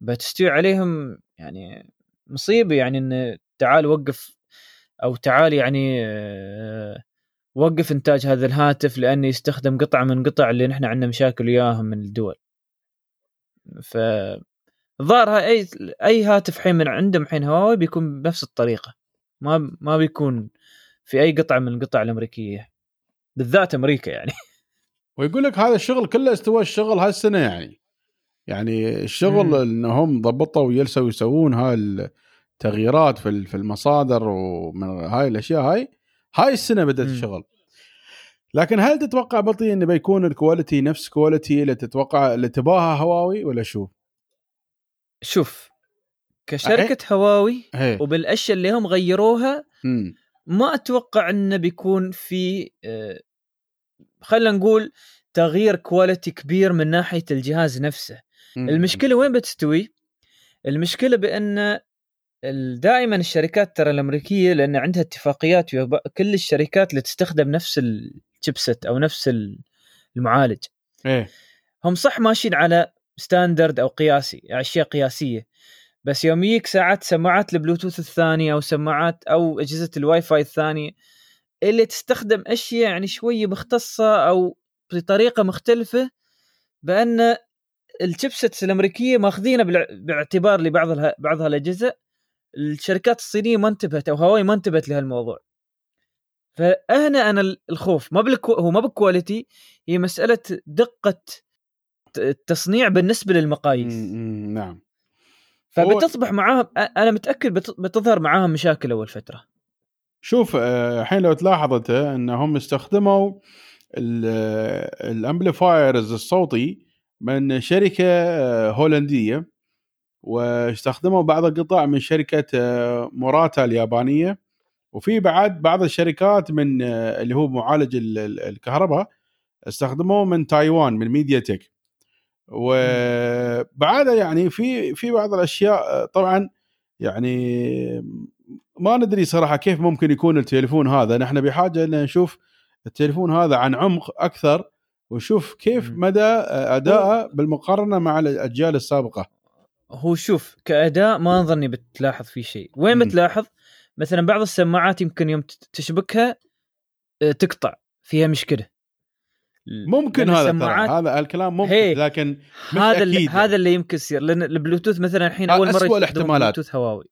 بتستوي عليهم يعني مصيبة يعني إن تعال وقف أو تعال يعني آه، وقف إنتاج هذا الهاتف لأنه يستخدم قطعه من قطع اللي نحن عندنا مشاكل وياهم من الدول. ف هاي- أي أي هاتف حين من عندهم حين هواوي بيكون بنفس الطريقة ما ما بيكون في أي قطعة من القطع الأمريكية. بالذات أمريكا يعني. ويقول لك هذا الشغل كله استوى الشغل هالسنة يعني. يعني الشغل مم. انهم ضبطوا وجلسوا يسوون هاي التغييرات في في المصادر ومن هاي الأشياء هاي هاي السنة بدأت مم. الشغل. لكن هل تتوقع بطيء انه بيكون ال quality نفس quality اللي تتوقع اللي تباها هواوي ولا شو؟ شوف كشركة هواوي هي وبالأشياء اللي هم غيروها امم ما أتوقع إنه بيكون في آه، خلينا نقول تغيير quality كبير من ناحية الجهاز نفسه. المشكلة وين بتستوي؟ المشكلة بأن دائما الشركات ترى الأمريكية لأن عندها اتفاقيات ويا كل الشركات اللي تستخدم نفس ال chipset أو نفس ال- المعالج. إيه. هم صح ماشيين على standard أو قياسي أشياء قياسية. بس يوم يجيك ساعات سماعات البلوتوث الثانية أو سماعات أو أجهزة الواي فاي الثانية اللي تستخدم أشياء يعني شوية مختصة أو بطريقة مختلفة بأن ال chipsets الأمريكية ماخذينها باعتبار لبعض اله- بعض الشركات الصينية ما انتبهت أو هواوي ما انتبهت لهالموضوع. فهنا أنا الخوف ما بال qua- هو ما بال quality هي مسألة دقة التصنيع بالنسبة للمقاييس. نعم. فبتصبح معاهم أنا متأكد بت- بتظهر معاهم مشاكل أول فترة. شوف آه، الحين لو تلاحظ انت إنهم استخدموا ال amplifiers الصوتي من شركة آه، هولندية واستخدموا بعض القطع من شركة آه، موراتا اليابانية. وفي بعد بعض الشركات من آه، اللي هو معالج ال- ال- الكهرباء استخدموه من تايوان من ميديا تك وبعدها يعني في في بعض الأشياء طبعا يعني ما ندري صراحة كيف ممكن يكون التليفون هذا. نحن بحاجة ان نشوف التليفون هذا عن عمق أكثر ونشوف كيف. مدى اداءه بالمقارنة مع الأجيال السابقة. هو شوف كأداء ما أظني بتلاحظ فيه شيء. وين. بتلاحظ؟ مثلا بعض السماعات يمكن يوم تشبكها آه، تقطع فيها مشكلة. ممكن لأن هذا السماعات- هذا الكلام ممكن هي. لكن مش هذا اللي هذا اللي يمكن يصير لأن البلوتوث مثلا الحين هذا أول مرة الاحتمالات. بلوتوث هواوي.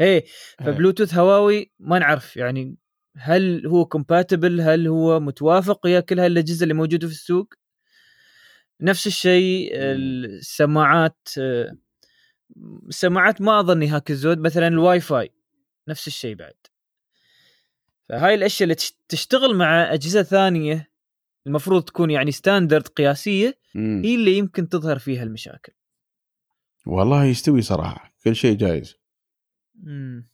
إيه فبلوتوث هواوي ما نعرف يعني هل هو compatible هل هو متوافق ويا كل هالأجهزة اللي موجودة في السوق؟ نفس الشيء السماعات السماعات ما أظني هاك الزود مثلا الواي فاي نفس الشيء بعد. فهاي الأشياء اللي تشتغل مع أجهزة ثانية المفروض تكون يعني ستاندرد قياسية مم. هي اللي يمكن تظهر فيها المشاكل. والله يستوي صراحة كل شيء جايز. امم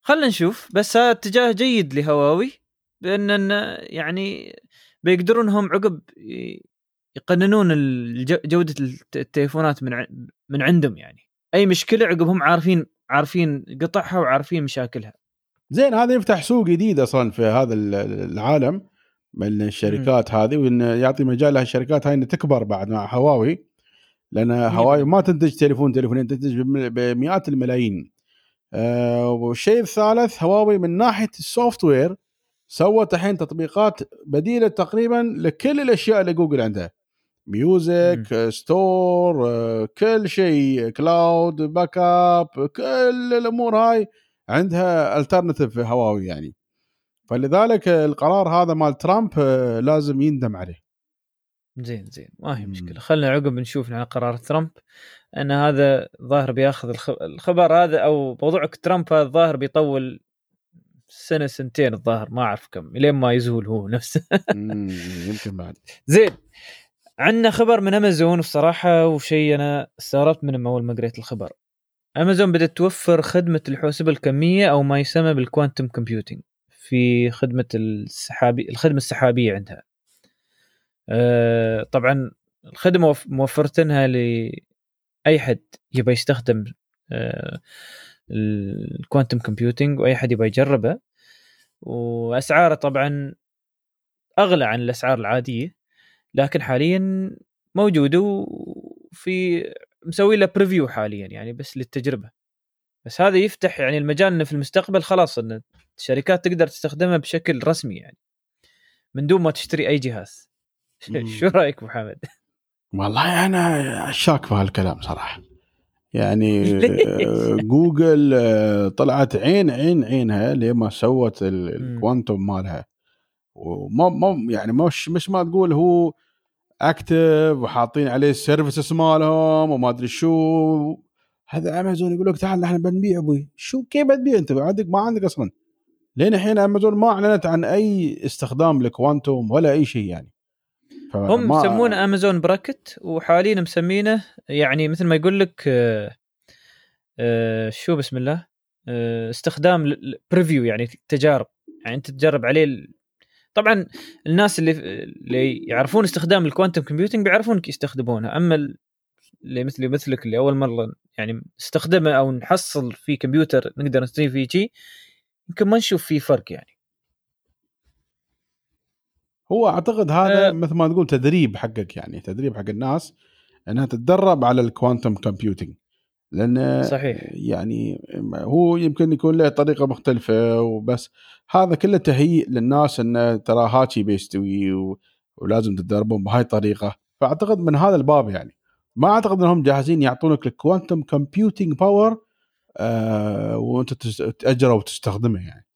خلينا نشوف بس هذا اتجاه جيد لهواوي بان يعني بيقدرون هم عقب يقننون جودة التليفونات من من عندهم يعني. أي مشكلة عقب هم عارفين عارفين قطعها وعارفين مشاكلها. زين هذا يفتح سوق جديد أصلا في هذا العالم. من الشركات م. هذه وإن يعطي مجال لهالشركات هاي ان تكبر بعد مع هواوي. لأن هواوي ما تنتج تليفون تليفونين تنتج بمئات الملايين. آه والشيء الثالث هواوي من ناحية ال software سوت الحين تطبيقات بديلة تقريبا لكل الأشياء اللي جوجل عندها music store كل شيء cloud backup كل الأمور هاي عندها alternative في هواوي يعني. فلذلك القرار هذا مال ترامب آه، لازم يندم عليه. زين زين. ما هي مشكلة. خلينا عقب نشوف على قرار ترامب. أن هذا ظاهر بياخذ الخبر هذا أو موضوع ترامب هذا الظاهر بيطول سنة سنتين الظاهر. ما أعرف كم. لين ما يزول هو نفسه يمكن بعد. زين. عندنا خبر من أمازون الصراحة وشيء أنا استغربت من أول ما قريت الخبر. أمازون بدأت توفر خدمة الحوسبة الكمية أو ما يسمى بال quantum computing في خدمة السحابي الخدمة السحابية عندها. أه طبعا الخدمة موفرتنها لأي حد يبغى يستخدم أه ال quantum computing وأي حد يبغى يجربه. وأسعاره طبعا أغلى عن الأسعار العادية لكن حاليا موجودة وفي مسوي له preview حاليا يعني بس للتجربة. بس هذا يفتح يعني المجال إنه في المستقبل خلاص إن الشركات تقدر تستخدمها بشكل رسمي يعني من دون ما تشتري أي جهاز. شو رأيك ابو حمد؟ والله أنا شاك في هالكلام صراحة. يعني جوجل آه، طلعت عين عين عينها لما سوت ال quantum مالها. وما ما يعني مش مش ما تقول هو active وحاطين عليه ال services مالهم وما أدري شو. هذا امازون يقول لك تعال نحن بنبيع أبوي. شو كيف بتبيع أنت؟ عندك ما عندك أصلا. لين الحين امازون ما أعلنت عن أي استخدام ل quantum ولا أي شيء يعني. هم يسمونه امازون براكت وحاليا مسمينه يعني مثل ما يقول لك آه آه شو بسم الله؟ آه استخدام preview يعني تجارب. يعني أنت تجرب عليه طبعا الناس اللي اللي يعرفون استخدام ال quantum computing بيعرفون يستخدمونها أما اللي مثلي مثلك اللي أول مرة يعني نستخدمه أو نحصل في كمبيوتر نقدر نستخدم فيه شيء يمكن ما نشوف فيه فرق يعني. هو أعتقد هذا أه. مثل ما تقول تدريب حقك يعني تدريب حق الناس إنها تتدرب على ال quantum computing لأن صحيح. يعني هو يمكن يكون له طريقة مختلفة وبس. هذا كله تهيئ للناس إنه ترى هالشي بيستوي ولازم تتدربون بهاي الطريقة. فأعتقد من هذا الباب يعني. ما أعتقد إنهم جاهزين يعطونك ال quantum computing power آه وأنت تأجره وتستخدمه يعني.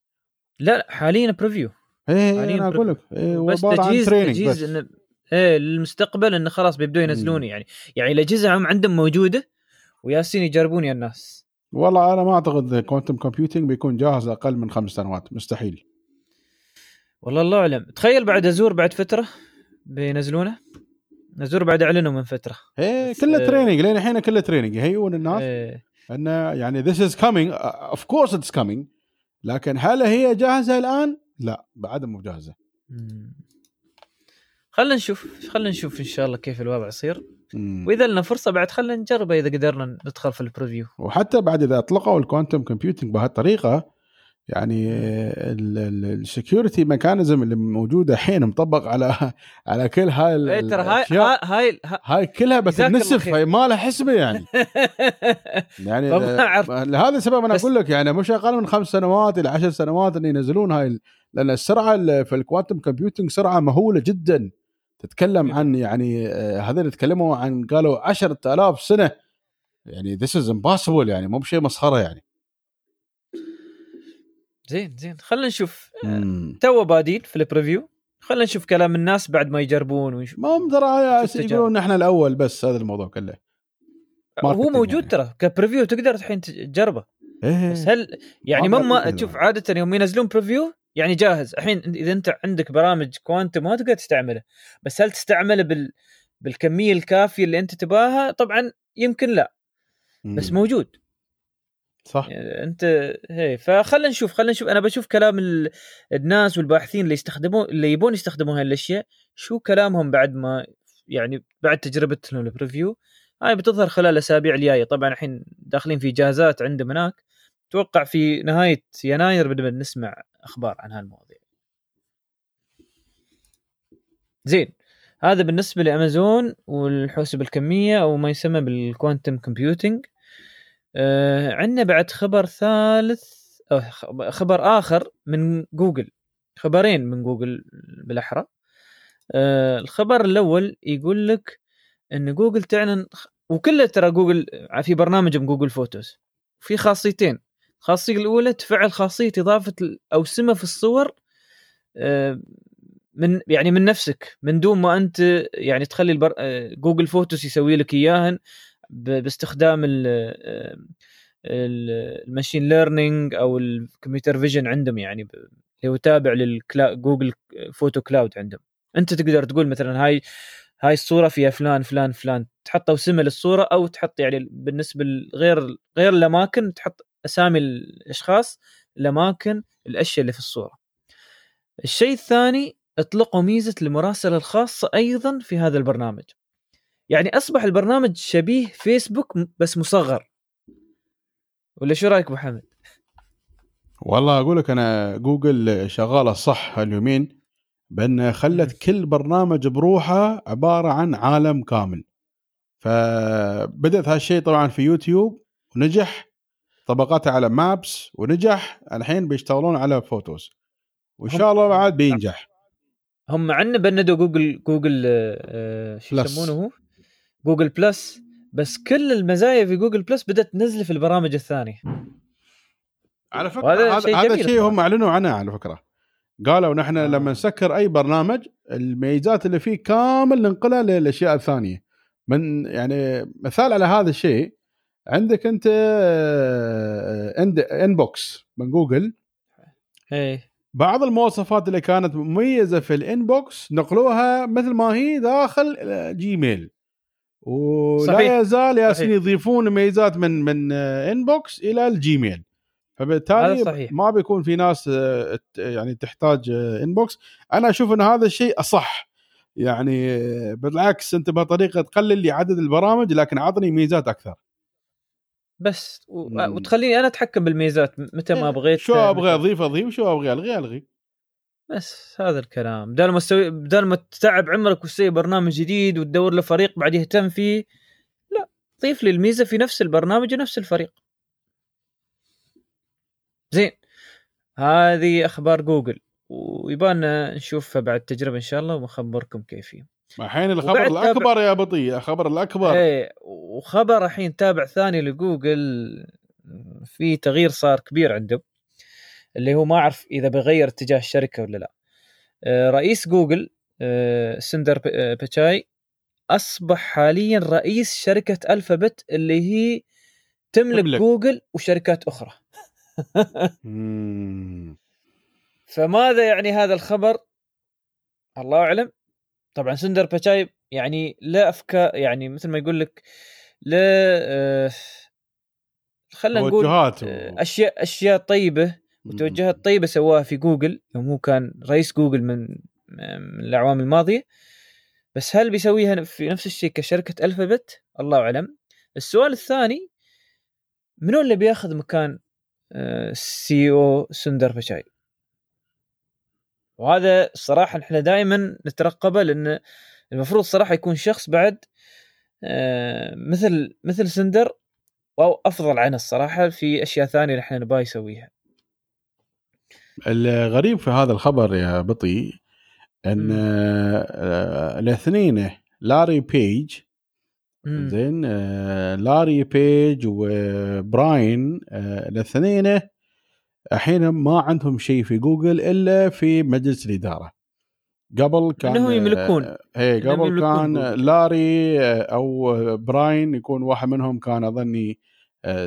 لا حاليا preview إيه أنا أقول لك إيه بس تجهيز تجهيز إن إيه للمستقبل إنه خلاص بيبدوا ينزلون يعني. يعني الاجهزه هم عندهم موجودة ويالسين يجربون يا الناس. والله أنا ما أعتقد quantum computing بيكون جاهز أقل من خمس سنوات مستحيل. والله الله أعلم. تخيل بعد Azure بعد فترة بينزلونه. Azure بعد إعلنوا من فترة. إيه كله آه training لين الحين كله training يهيئون الناس إيه. انه يعني this is coming of course it's coming لكن هل هي جاهزة الآن؟ لا بعد مو جاهزة. خلينا نشوف. خلينا نشوف إن شاء الله كيف الوضع يصير. وإذا لنا فرصة بعد خلينا نجربه إذا قدرنا ندخل في ال preview وحتى بعد إذا أطلقوا ال quantum computing بهالطريقة يعني ال security mechanism اللي موجوده الحين مطبق على على كل هاي إيه، ترى هاي هاي هاي كلها بس النسف هاي ما لها حسبة يعني. يعني لهذا السبب أنا أقول لك يعني مش أقل من خمس سنوات إلى عشر سنوات ان ينزلون هاي لأن السرعة في ال quantum computing سرعة مهولة جدا. تتكلم عن يعني آه، هذول تكلموا عن قالوا 10000 سنة. يعني this is impossible يعني مو بشيء مسخرة يعني. زين زين خلينا نشوف. تو بادين في ال preview خلينا نشوف كلام الناس بعد ما يجربون ويش... ما هم ترى. يقولون إحنا الأول بس هذا الموضوع كله هو marketing موجود يعني. ترى ك preview تقدر الحين تجربه إيه. بس هل يعني ما تشوف يعني. عادة يوم ينزلون preview يعني جاهز الحين إذا أنت عندك برامج quantum ما تقدر تستعمله بس هل تستعمله بال بالكمية الكافية اللي أنت تباها طبعا يمكن لا بس. موجود صح. يعني أنت هي فخلنا نشوف خلنا نشوف. أنا بشوف كلام ال... الناس والباحثين اللي يستخدمون اللي يبون يستخدمون هاي الأشياء شو كلامهم بعد ما يعني بعد تجربتهم ال preview هاي بتظهر خلال الأسابيع الجاية. طبعا الحين داخلين في إجازات عندهم هناك. أتوقع في نهاية يناير بدنا نسمع أخبار عن هالمواضيع. زين. هذا بالنسبة لأمازون والحوسبة الكمية أو ما يسمى بال quantum computing آه عندنا بعد خبر ثالث خبر آخر من جوجل خبرين من جوجل بالأحرى آه الخبر الأول يقول لك إن جوجل تعلن وكله ترى جوجل في برنامجهم Google Photos في خاصيتين الخاصية الأولى تفعل خاصية إضافة الاوسمه في الصور آه، من يعني من نفسك من دون ما أنت يعني تخلي البر... آه، Google Photos يسوي لك إياهن. باستخدام ال... ال- ال machine learning أو ال computer vision عندهم يعني. اللي هو تابع للجوجل photo cloud عندهم أنت تقدر تقول مثلا هاي هاي الصورة فيها فلان فلان فلان تحط اوسمه للصوره أو تحط يعني بالنسبة لغير غير الأماكن تحط أسامي الأشخاص الأماكن الأشياء اللي في الصورة الشيء الثاني اطلقوا ميزة المراسله الخاصة أيضا في هذا البرنامج يعني أصبح البرنامج شبيه فيسبوك بس مصغر. ولا شو رأيك ابو حمد والله أقول لك أنا جوجل شغالة صح هاليومين بأن خلت كل برنامج بروحه عبارة عن عالم كامل. فبدأت هالشيء طبعا في يوتيوب ونجح طبقتها على Maps ونجح الحين بيشتغلون على Photos. وإن شاء الله بعد بينجح. هم عندنا بندوا جوجل جوجل آه، آه، شو. يسمونه هو؟ Google Plus بس كل المزايا في Google Plus بدأت تنزل في البرامج الثانية على فكرة هذا شيء هذا شيء. هم أعلنوا عنه على فكرة قالوا نحن آه. آه. لما نسكر أي برنامج الميزات اللي فيه كامل ننقلها للاشياء الثانية من يعني مثال على هذا الشيء عندك أنت آه، Inbox من جوجل إيه بعض المواصفات اللي كانت مميزة في ال Inbox نقلوها مثل ما هي داخل Gmail ولا صحيح. يزال يالسين. يضيفون ميزات من من Inbox إلى ال Gmail. هذا فبالتالي. ما بيكون في ناس آه، يعني تحتاج انبوكس أنا أشوف إن هذا الشيء أصح. يعني آه، بالعكس أنت بطريقه تقلل لي عدد البرامج لكن عطني ميزات أكثر. بس و... وتخليني أنا أتحكم بالميزات متى ما بغيت شو أبغى أضيف أضيف شو أبغى ألغي ألغي. بس هذا الكلام. بدال ما تسوي بدال ما تتعب عمرك وتسوي برنامج جديد وتدور له فريق بعد يهتم فيه لا ضيف لي الميزة في نفس البرنامج ونفس الفريق. زين. هذه أخبار جوجل. ويبانا نشوفها بعد تجربة إن شاء الله ونخبركم كيف هي الحين الخبر وبعد تابع- الاكبر يا بطيء الخبر الأكبر. إيه وخبر الحين تابع ثاني لجوجل في تغيير صار كبير عندهم. اللي هو ما أعرف إذا بغير اتجاه الشركة ولا لا. آه، رئيس جوجل آه، سندر ب- آه، بيتشاي أصبح حاليا رئيس شركة Alphabet اللي هي تملك تملك. جوجل وشركات أخرى. فماذا يعني هذا الخبر؟ الله أعلم. طبعا سندر بيتشاي يعني لا افكار يعني مثل ما يقول لك لا آه، خلينا نقول أشياء أشياء طيبة وتوجهات طيبه سواها في جوجل يوم هو كان رئيس جوجل من من الأعوام الماضية بس هل بيسويها في نفس الشيء كشركة Alphabet؟ الله أعلم. السؤال الثاني منو اللي بياخذ مكان CEO سندر بشاي؟ وهذا الصراحه إحنا دائما نترقبه لأن المفروض صراحة يكون شخص بعد آه، مثل مثل سندر أو أفضل عنه الصراحة في أشياء ثانية إحنا نبغى يسويها. الغريب في هذا الخبر يا بطي أن مم. آه، الاثنين لاري بيج. زين آه، لاري بيج وبراين آه، الاثنين الحين ما عندهم شيء في جوجل إلا في مجلس الإدارة قبل كان إنهم يملكون اي قبل يملكون كان جوجل. لاري آه، أو براين يكون واحد منهم كان أظني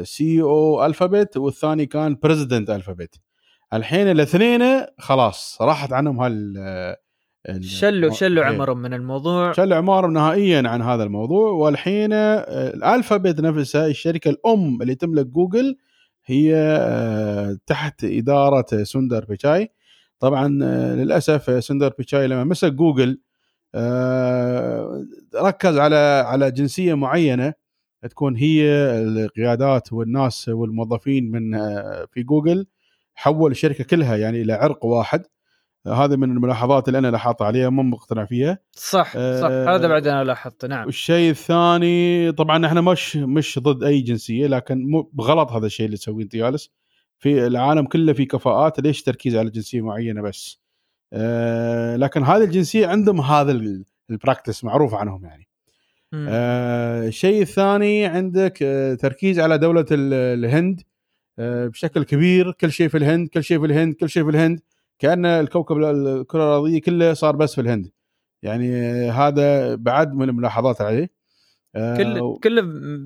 CEO الفابت والثاني كان president الفابت الحين الاثنين خلاص راحت عنهم هال ال- شلوا شلوا إيه. عمرهم من الموضوع. شل عمارهم نهائيا عن هذا الموضوع والحين آه، الالفابت نفسها الشركة الأم اللي تملك جوجل هي آه، تحت إدارة سندر بيشاي طبعا آه، للأسف سندر بيشاي لما مسك جوجل ركز على على جنسية معينة تكون هي القيادات والناس والموظفين من في جوجل. حول الشركة كلها يعني إلى عرق واحد. هذه من الملاحظات اللي أنا لاحظت عليها مو مقتنع فيها. صح صح. آه، هذا بعد أنا لاحظته نعم. والشيء الثاني طبعا إحنا مش مش ضد أي جنسية لكن مو بغلط هذا الشيء اللي تسويه أنت جالس في العالم كله في كفاءات ليش تركيز على جنسية معينة بس؟ آه لكن هذه الجنسية عندهم هذا ال- البراكتس معروف عنهم يعني. آه الشيء الثاني عندك آه تركيز على دولة ال- الهند. بشكل كبير كل شيء في الهند كل شيء في الهند كل شيء في الهند. كأن الكوكب ال- الكره الارضيه كله صار بس في الهند. يعني آه، هذا بعد من الملاحظات عليه. آه، كل كله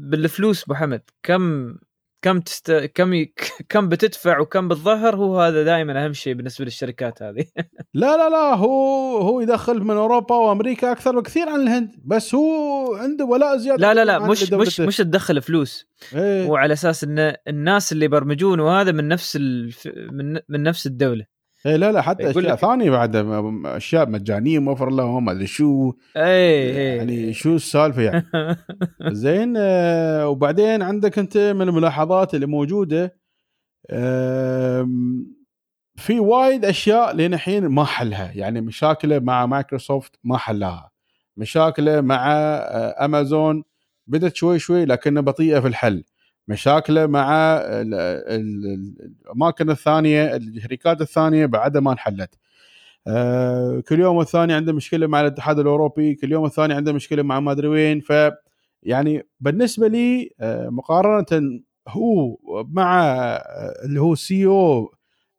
بالفلوس أبو حمد. كم كم تست... كم ي... كم بتدفع وكم بتظهر هو هذا دائما أهم شيء بالنسبة للشركات هذه لا لا لا هو هو يدخل من أوروبا وأمريكا أكثر بكثير عن الهند بس هو عنده ولاء زيادة لا لا لا مش مش. مش تدخل فلوس إيه. هو على أساس إن الناس اللي يبرمجون وهذا من نفس الف... من من نفس الدولة إيه لا لا حتى أشياء لك- ثانية بعد أشياء مجانية موفر لهم ما أدري شو. اي اي يعني شو السالفة يعني؟ زين آه، وبعدين عندك أنت من الملاحظات اللي موجودة في وايد أشياء لين الحين ما حلها. يعني مشاكله مع مايكروسوفت ما حلها. مشاكله مع آه، أمازون بدت شوي شوي لكنها بطيئة في الحل. مشاكله مع ال- ال- الأماكن الثانية الشركات الثانية بعدها ما انحلت. آه، كل يوم والثاني عنده مشكلة مع الاتحاد الأوروبي كل يوم والثاني عنده مشكلة مع ما أدري وين. ف يعني بالنسبة لي آه، مقارنة هو مع آه، اللي هو CEO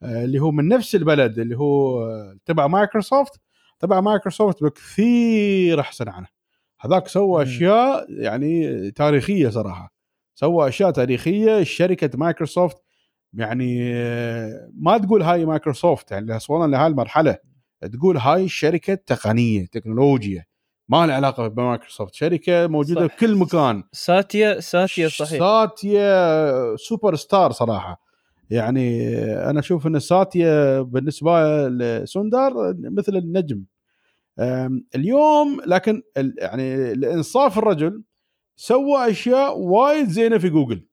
اللي هو من نفس البلد اللي هو تبع مايكروسوفت. تبع مايكروسوفت بكثير أحسن عنه. هذاك سوى. أشياء يعني تاريخية صراحة. سوى أشياء تاريخية شركة مايكروسوفت. يعني آه، ما تقول هاي مايكروسوفت يعني وصلنا لهاي المرحلة. تقول هاي شركة تقنية تكنولوجيا. ما لها علاقة بمايكروسوفت. شركة موجودة صح. في كل مكان. ساتيا ساتيا صحيح. ساتيا سوبر ستار صراحة. يعني أنا أشوف إن ساتيا بالنسبة لسوندار مثل النجم. اليوم لكن يعني لانصاف الرجل سوى أشياء وايد زينة في جوجل.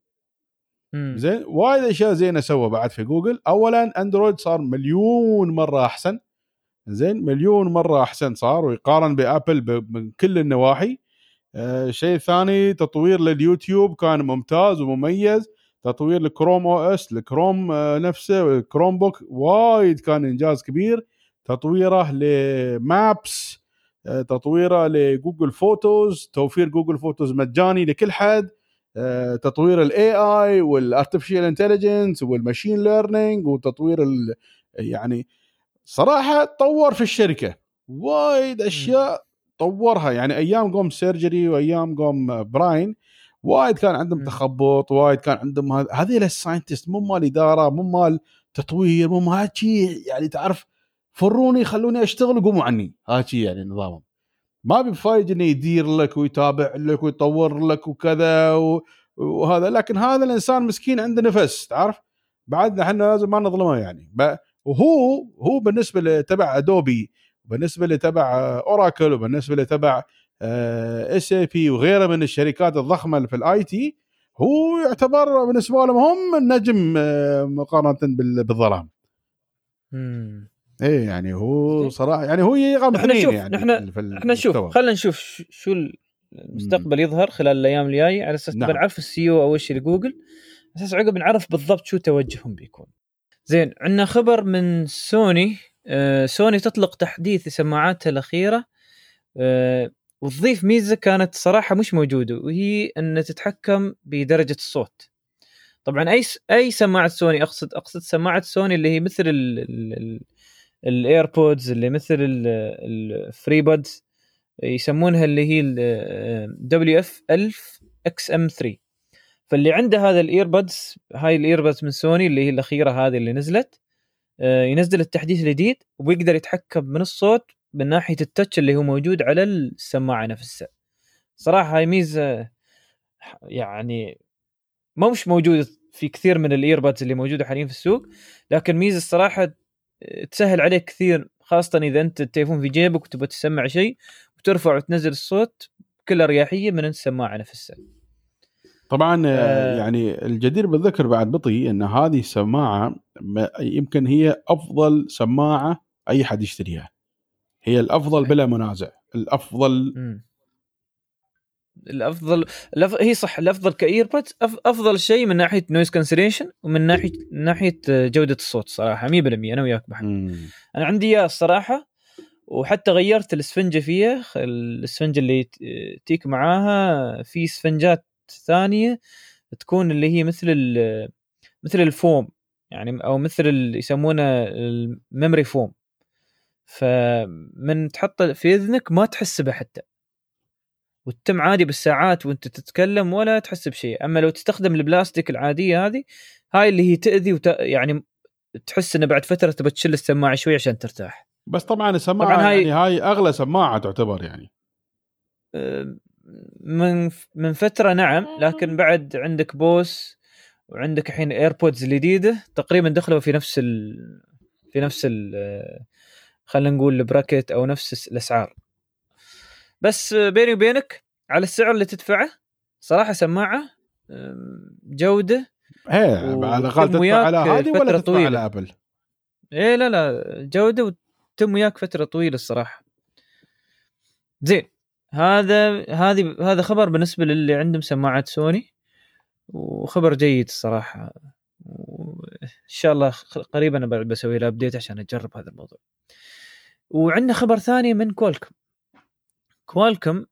زين؟ وايد أشياء زينة سوى بعد في جوجل. اولا أندرويد صار مليون مرة أحسن. زين؟ مليون مرة أحسن صار ويقارن بأبل من كل النواحي. آه، شيء ثاني تطوير لليوتيوب كان ممتاز ومميز. تطوير ال Chrome OS الكروم آه، نفسه ال Chromebook وايد كان إنجاز كبير. تطويره ل Maps تطويره ل Google Photos توفير Google Photos مجاني لكل حد آه، تطوير ال AI وال artificial intelligence وال machine learning وتطوير ال- يعني صراحة طور في الشركة. وايد أشياء طورها. يعني أيام قوم سيرجي وأيام قوم براين وايد كان عندهم. تخبط وايد كان عندهم هذ- هذيل ال scientist مو مال إدارة مو مال تطوير مو مال شيء يعني تعرف فروني خلوني أشتغل وقوموا عني هذا شيء يعني نظامهم ما بفايد إنه يدير لك ويتابع لك ويطور لك وكذا. وهذا لكن هذا الإنسان مسكين عنده نفس تعرف بعد إحنا لازم ما نظلمه يعني. وهو هو بالنسبة لتبع ادوبي وبالنسبة لتبع اوراكل وبالنسبة لتبع SAP وغيره من الشركات الضخمة اللي في ال IT هو يعتبر بالنسبة لهم هم النجم آه، مقارنة بال- بالظلام. إيه يعني هو صراحة يعني هو رقم إحنا اثنين شوف يعني في إحنا نشوف. خلينا نشوف شو المستقبل يظهر خلال الأيام الجاية على أساس نعم. نبغى نعرف ال CEO اول شيء لجوجل على أساس عقب نعرف بالضبط شو توجههم بيكون. زين عندنا خبر من سوني آه سوني تطلق تحديث لسماعاتها الأخيرة آه وتضيف ميزة كانت صراحة مش موجودة وهي ان تتحكم بدرجة الصوت. طبعا أي أي سماعة سوني أقصد أقصد سماعة سوني اللي هي مثل ال AirPods اللي مثل ال FreeBuds يسمونها اللي هي WF 1000 XM 3 فاللي عنده هذا ال AirPods هاي ال AirPods من سوني اللي هي الأخيرة هذه اللي نزلت آه، ينزل التحديث الجديد ويقدر يتحكم من الصوت من ناحية التتش اللي هو موجود على السماعة نفسها. صراحة هاي ميزة يعني ما مش موجودة في كثير من الايربادز اللي موجودة حاليا في السوق لكن ميزة الصراحة تسهل عليك كثير خاصة إذا أنت التليفون في جيبك وتبغى تسمع شيء وترفع وتنزل الصوت بكل أريحية من السماعه نفسها طبعا آه، آه. يعني الجدير بالذكر بعد بطي إن هذه السماعة ما- يمكن هي أفضل سماعة أي حد يشتريها هي الأفضل. بلا منازع الأفضل مم. الأفضل الأف... هي صح الأفضل ك AirPods أف... أفضل شيء من ناحية noise cancellation ومن ناحية من ناحية جودة الصوت صراحة 100% أنا وياك محمد. أنا عندي إياه الصراحة وحتى غيرت الإسفنجة فيها الإسفنجة اللي تيك معاها في إسفنجات ثانية تكون اللي هي مثل ال- مثل الفوم يعني أو مثل اللي يسمونه ال memory foam فمن تحط في إذنك ما تحس به حتى وتتم عادي بالساعات وانت تتكلم ولا تحس بشيء. أما لو تستخدم البلاستيك العادية هذه هاي اللي هي تأذي وت... يعني تحس إنه بعد فترة تبى تشيل السماعة شوي عشان ترتاح. بس طبعا السماعة طبعاً هاي- يعني هاي أغلى سماعة تعتبر يعني. من من فترة نعم لكن بعد عندك Bose وعندك الحين AirPods الجديدة تقريبا دخلوا في نفس ال في نفس ال خلينا نقول ال bracket أو نفس الأسعار. بس بيني وبينك على السعر اللي تدفعه صراحة سماعة جودة إيه و- على الأقل تدفع على هذه ولا تدفع طويلة. على أبل؟ إيه لا لا جودة وتم وياك فترة طويلة الصراحة. زين هذا هذه هذا خبر بالنسبة للي عندهم سماعه سوني وخبر جيد الصراحة. وإن شاء الله قريبا بسوي له update عشان أجرب هذا الموضوع. وعندنا خبر ثاني من Qualcomm Qualcomm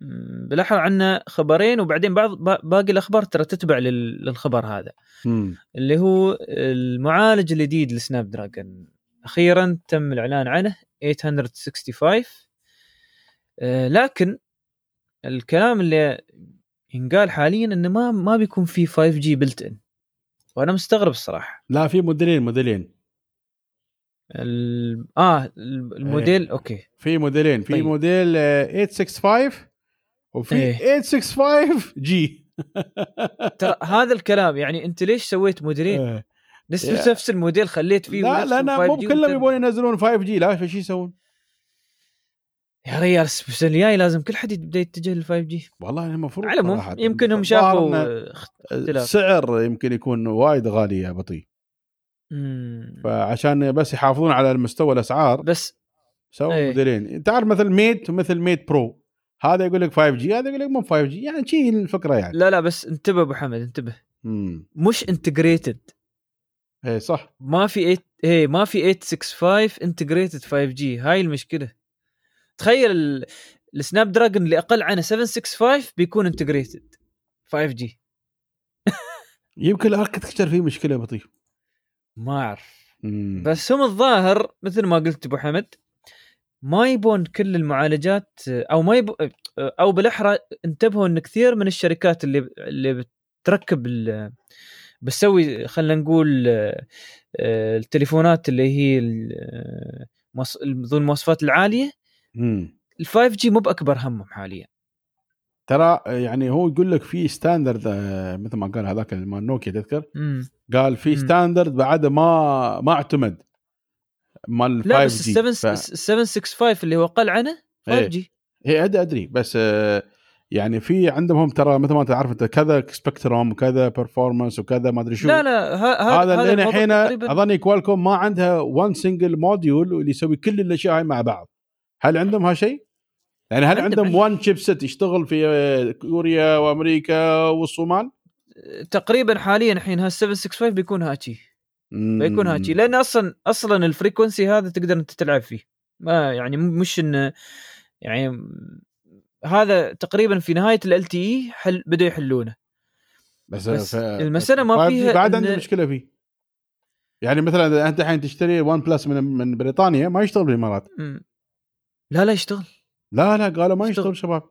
م، بلاحظ عنا خبرين وبعدين بعض با- باقي الأخبار ترى تتبع لل- للخبر هذا. مم. اللي هو المعالج الجديد ل Snapdragon. أخيرا تم الإعلان عنه 865 آه، لكن الكلام اللي ينقال حاليا إنه ما ما بيكون في 5G built-in وأنا مستغرب الصراحة. لا في موديلين موديلين. ال... آه الموديل إيه. أوكي في موديلين في طيب. موديل آه، 865 وفي إيه. 865 G ترى هذا الكلام يعني أنت ليش سويت موديلين؟ إيه. نفس الموديل خليت فيه لا نفس لا لا 5G مو كلهم يبون ينزلون 5G لا فشي يسوون يا ريال السنة الجاي لازم كل حد يبدأ يتجه لل 5G والله المفروض على. يمكن هم شافوا آه، السعر يمكن يكون وايد غالي يا بطي مم. فعشان بس يحافظون على المستوى الأسعار بس سووا إيه. موديلين. انت عارف مثل Mate ومثل Mate Pro. هذا يقول لك 5G هذا يقول لك مو 5G يعني شي الفكرة يعني. لا لا بس انتبه أبو حمد انتبه. امم مش integrated إيه صح. ما في 8 إيه ما في 865 integrated 5G هاي المشكلة. تخيل ال... ال Snapdragon اللي أقل عنه 765 بيكون integrated 5G يمكن ال architecture فيه مشكلة بطي. ما أعرف. بس هم الظاهر مثل ما قلت أبو حمد ما يبون كل المعالجات أو ما يبو أو بالأحرى انتبهوا إن كثير من الشركات اللي اللي بتركب ال- بتسوي خلينا نقول آه، التليفونات اللي هي ذو المواصفات العالية. ال 5G مو بأكبر همهم حاليا ترى يعني هو يقول لك في standard آه، مثل ما قال هذاك مال نوكيا تذكر؟ قال في. standard بعد ما ما اعتمد. مال 5 لا بس G ال 7 ال 765 اللي هو أقل عنه 5 إيه. G هي أدري أدري. بس آه، يعني في عندهم هم ترى مثل ما انت عارف أنت كذا spectrum وكذا performance وكذا ما أدري شو. لا لا هذا الموضوع الحين أظني Qualcomm ما عندها one single module اللي يسوي كل الأشياء هاي مع بعض. هل عندهم هالشيء؟ يعني هل عندهم- one chipset يشتغل في آه، كوريا وأمريكا والصومال؟ تقريبا حاليا الحين ها 765 بيكون هالشي. بيكون هالشي لأن أصلا أصلا ال frequency هذا تقدر أنت تلعب فيه. ما يعني مش انه يعني هذا تقريبا في نهاية LTE حل بدوا يحلونه. بس, بس ف- المسألة ما 5G فيها بعد إن- عندي مشكلة فيه. يعني مثلا أنت الحين تشتري OnePlus من من بريطانيا ما يشتغل بالإمارات. لا لا يشتغل. لا لا قالوا ما يشتغل. شباب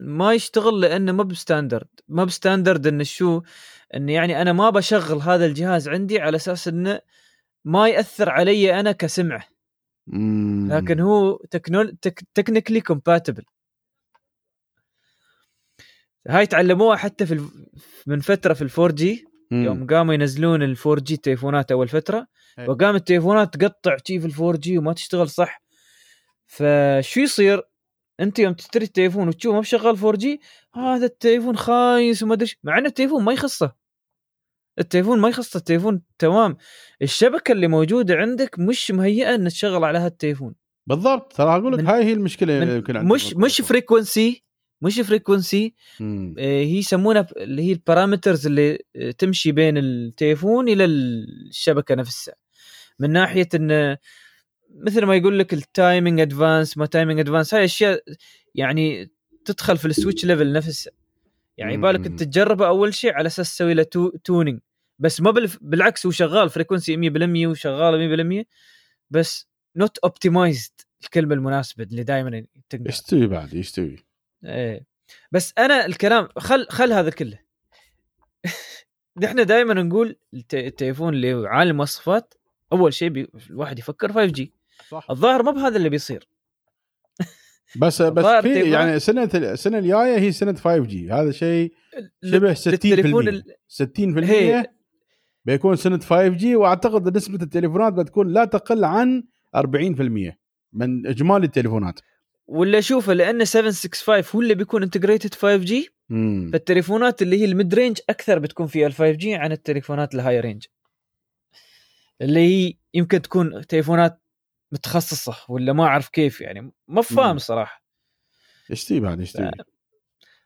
ما يشتغل لأنه ما ب standard ما ب standard إنه شو انه يعني أنا ما بشغل هذا الجهاز عندي على أساس إنه ما يأثر علي أنا كسمعة مم. لكن هو تكنول tech technically compatible هاي تعلموها حتى في الف... من فترة في ال 4G. يوم قاموا ينزلون ال 4G تليفونات أول فترة. وقام التليفونات تقطع شي في ال 4G وما تشتغل صح فشو يصير أنت يوم تشتري التليفون وتشوفه ما بشغال 4G هذا التليفون خايس وما أدري. مع ان التليفون ما يخصه. التليفون ما يخصه التليفون تمام. الشبكة اللي موجودة عندك مش مهيئة ان تشغل على هالتليفون. بالضبط. ترى أقول لك هاي هي المشكلة اللي يمكن عندك مش مش frequency مش frequency مم. هي يسمونها اللي هي ال parameters اللي آه، تمشي بين التليفون إلى الشبكة نفسها. من ناحية انه مثل ما يقول لك ال timing advance ما timing advance هاي أشياء يعني تدخل في ال switch level نفسه. يعني مم. يبالك انت تجربه أول شيء على أساس تسوي له tu- tuning بس ما بالف... بالعكس هو شغال frequency 100% وشغال 100% بس not optimized الكلمة المناسبة اللي دائما يستوي بعد؟ يستوي إيه. بس أنا الكلام خل خل هذا كله. نحن دائما نقول الت- التليفون اللي عالي المواصفات أول شيء بي... الواحد يفكر 5G صح. الظاهر ما بهذا اللي بيصير. بس بس في يعني سنة السنة الجاية هي سنة 5G هذا شيء شبه 60% للتليفون ال... 60% هي بيكون سنة 5G وأعتقد نسبة التليفونات بتكون لا تقل عن 40% من إجمالي التليفونات. ولا شوفه لأن 765 هو اللي بيكون integrated 5G فالتليفونات اللي هي ال mid range أكثر بتكون فيها ال 5G عن التليفونات ال high range اللي هي يمكن تكون تليفونات متخصصة ولا ما أعرف كيف يعني ما فاهم مم. صراحة. يشتي بعد يشتي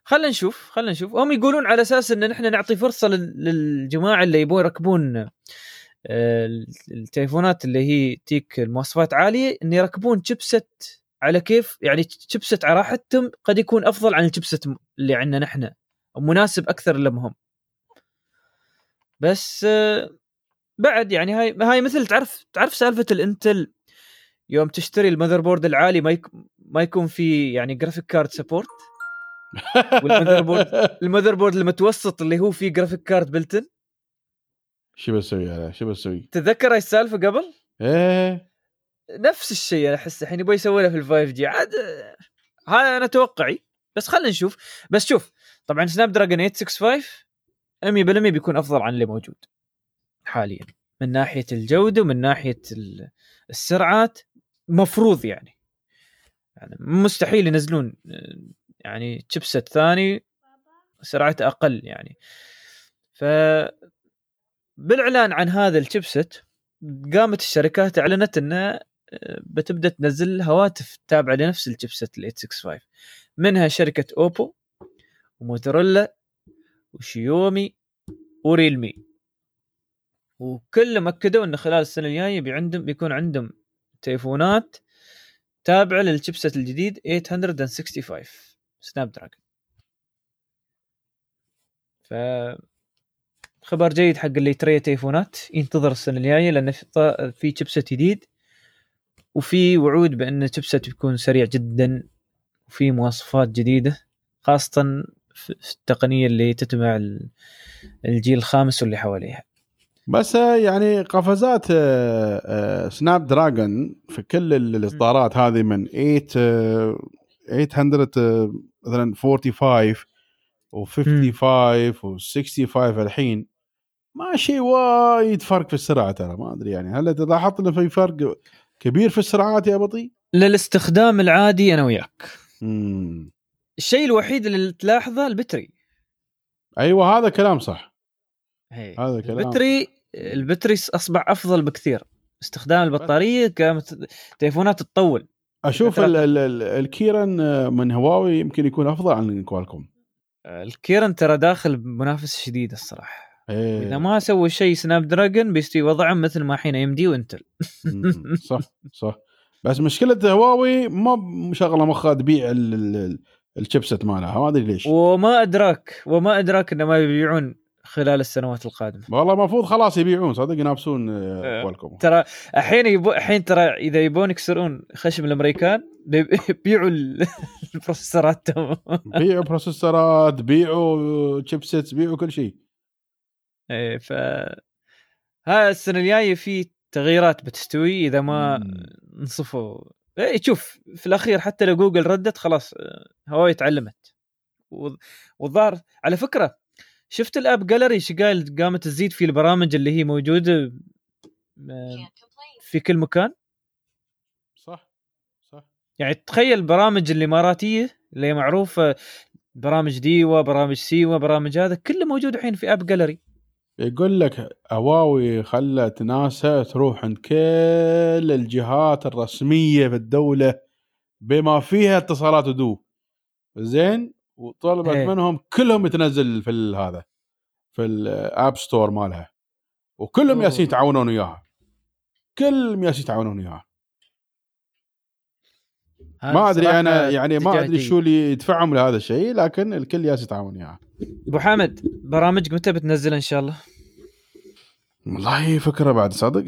خلينا نشوف خلينا نشوف. هم يقولون على أساس إن نحن نعطي فرصة لل- للجماعة اللي يبون يركبون آه، التليفونات اللي هي ذيك المواصفات عالية إن يركبون chipset على كيف يعني chipset على راحتهم قد يكون أفضل عن ال chipset اللي عندنا نحن مناسب أكثر لهم. هم بس آه، بعد يعني هاي هاي مثل تعرف تعرف سالفة ال Intel؟ يوم تشتري ال motherboard العالي ما يك ما يكون في يعني graphic card support وال motherboard ال motherboard المتوسط اللي هو فيه graphic card built-in شو بسوي أنا شو بسوي؟ تتذكر هاي السالفة قبل؟ إيه. نفس الشيء أحس الحين يبغى يسوي في ال 5G. عاد هذا أنا توقعي. بس خلينا نشوف. بس شوف طبعا Snapdragon 865 100% بيكون أفضل عن اللي موجود حاليا. من ناحية الجودة ومن ناحية ال- السرعات مفروض يعني. يعني مستحيل ينزلون يعني chipset ثاني سرعته أقل يعني. ف بالإعلان عن هذا ال chipset قامت الشركات أعلنت انها آه، بتبدأ تنزل هواتف تابعة لنفس ال chipset ال 865 منها شركة اوبو وموتورولا وشيومي وريلمي. وكلهم أكدوا إن خلال السنة الجاية بيكون عندهم تليفونات تابعة لل chipset الجديد 865 Snapdragon ف خبر جيد حق اللي يتريا تليفونات. ينتظر السنة الجاية لأن في chipset جديد. وفي وعود بأن chipset بيكون سريع جدا. وفي مواصفات جديدة. خاصه في التقنية اللي تتبع الجيل الخامس واللي حواليها. بس آه، يعني قفزات آه، آه، Snapdragon في كل ال- الإصدارات هذه من 8 آه، 800 آه، مثلا 45 و55 و65 الحين. ما شيء وايد فرق في السرعة ترى ما أدري يعني هل لاحظت انه في فرق كبير في السرعات يا بطي؟ للاستخدام العادي أنا وياك. امم الشيء الوحيد اللي تلاحظه ال battery. أيوه هذا كلام صح. هي. هذا كلام ال battery ال battery أصبح أفضل بكثير. استخدام البطارية تليفونات تطول أشوف فترة- ال- ال- ال- ال Kirin آه، من هواوي يمكن يكون أفضل عن Qualcomm ال Kirin ترى داخل بمنافسه شديده الصراحة. إيه. إذا ما سووا شيء Snapdragon بيستوي وضعهم مثل ما حين AMD و Intel. صح صح. بس مشكلة هواوي ما مشغله مخها تبيع ال- ال- ال- ال chipset مالها ما أدري ليش. وما أدراك وما أدراك إنه ما يبيعون خلال السنوات القادمة. والله المفروض خلاص يبيعون صدق ينافسون آه، آه. Qualcomm ترى الحين يبو الحين ترى إذا يبون يكسرون خشم الأمريكان بيبيعوا ال- ال processorات. تمام بيعوا processorات بيعوا chipsets بيعوا كل شيء. إيه ف ها السنة الجاية في تغييرات بتستوي إذا ما مم. نصفوا. إيه شوف في الأخير حتى لو جوجل ردت خلاص آه، هواوي تعلمت. والظاهر على فكرة شفت ال AppGallery إيش قال؟ قامت تزيد في البرامج اللي هي موجودة في كل مكان؟ صح صح. يعني تخيل البرامج الإماراتية اللي هي معروفة برامج ديوا برامج سيوا برامج هذا كله موجود الحين في AppGallery يقول لك هواوي خلت ناسا تروح عند كل الجهات الرسمية في الدولة بما فيها اتصالات ودو زين؟ وطلبت إيه. منهم كلهم يتنزل في هذا في ال app store مالها وكلهم. ياسين يتعاونون وياها كلهم ياسين يتعاونون وياها ما أدري أنا يعني ما أدري شو اللي يدفعهم لهذا الشيء لكن الكل ياس يتعاون وياها أبو حامد برامج متى بتنزل إن شاء الله؟ والله فكرة بعد صدق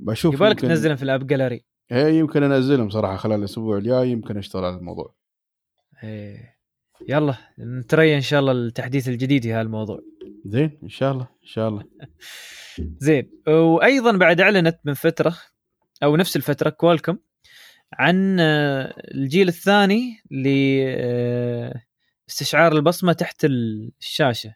بشوف يبالك يمكن- تنزلهم في الأب جاليري هي يمكن أنزلهم صراحة خلال الأسبوع الجاي يمكن أشتغل على الموضوع إيه. يلا نتريا إن شاء الله التحديث الجديد في هالموضوع زين إن شاء الله إن شاء الله. زين وأيضا بعد أعلنت من فترة أو نفس الفترة كوالكم عن آه، الجيل الثاني لاستشعار البصمة تحت الشاشة.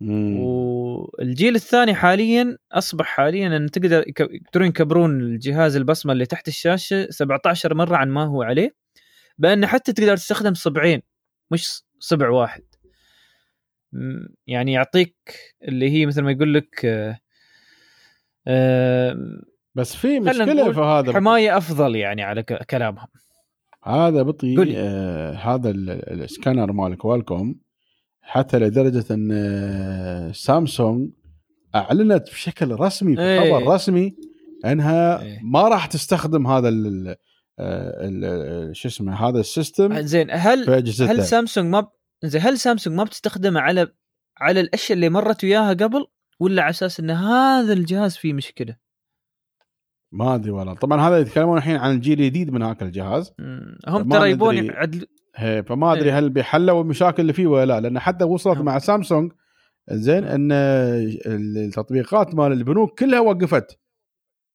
مم. والجيل الثاني حاليا أصبح حاليا أن تقدر يقدرون يكبرون الجهاز البصمة اللي تحت الشاشة 17 مرة عن ما هو عليه بأن حتى تقدر تستخدم صبعين. مش صبع واحد يعني يعطيك اللي هي مثل ما يقول لك آه، آه، بس في مشكلة في هذا حماية أفضل يعني على كلامهم هذا بطي قولي. آه هذا ال- ال- السكانر مال كوالكوم حتى لدرجة إن آه، سامسونج أعلنت بشكل رسمي في. خبر رسمي إنها إيه. ما راح تستخدم هذا شو اسمه هذا ال system زين هل هل سامسونج ما ب... زين هل سامسونج ما بتستخدمه على على الأشياء اللي مرت وياها قبل ولا على أساس إن هذا الجهاز فيه مشكلة؟ ما أدري والله طبعا هذا يتكلمون الحين عن الجيل الجديد من هاك الجهاز هم ترى يبون ندري. يعدل هي فما أدري إيه. هل بيحلوا المشاكل اللي فيه ولا لا لأن حتى وصلت هم. مع سامسونج زين إن التطبيقات مال البنوك كلها وقفت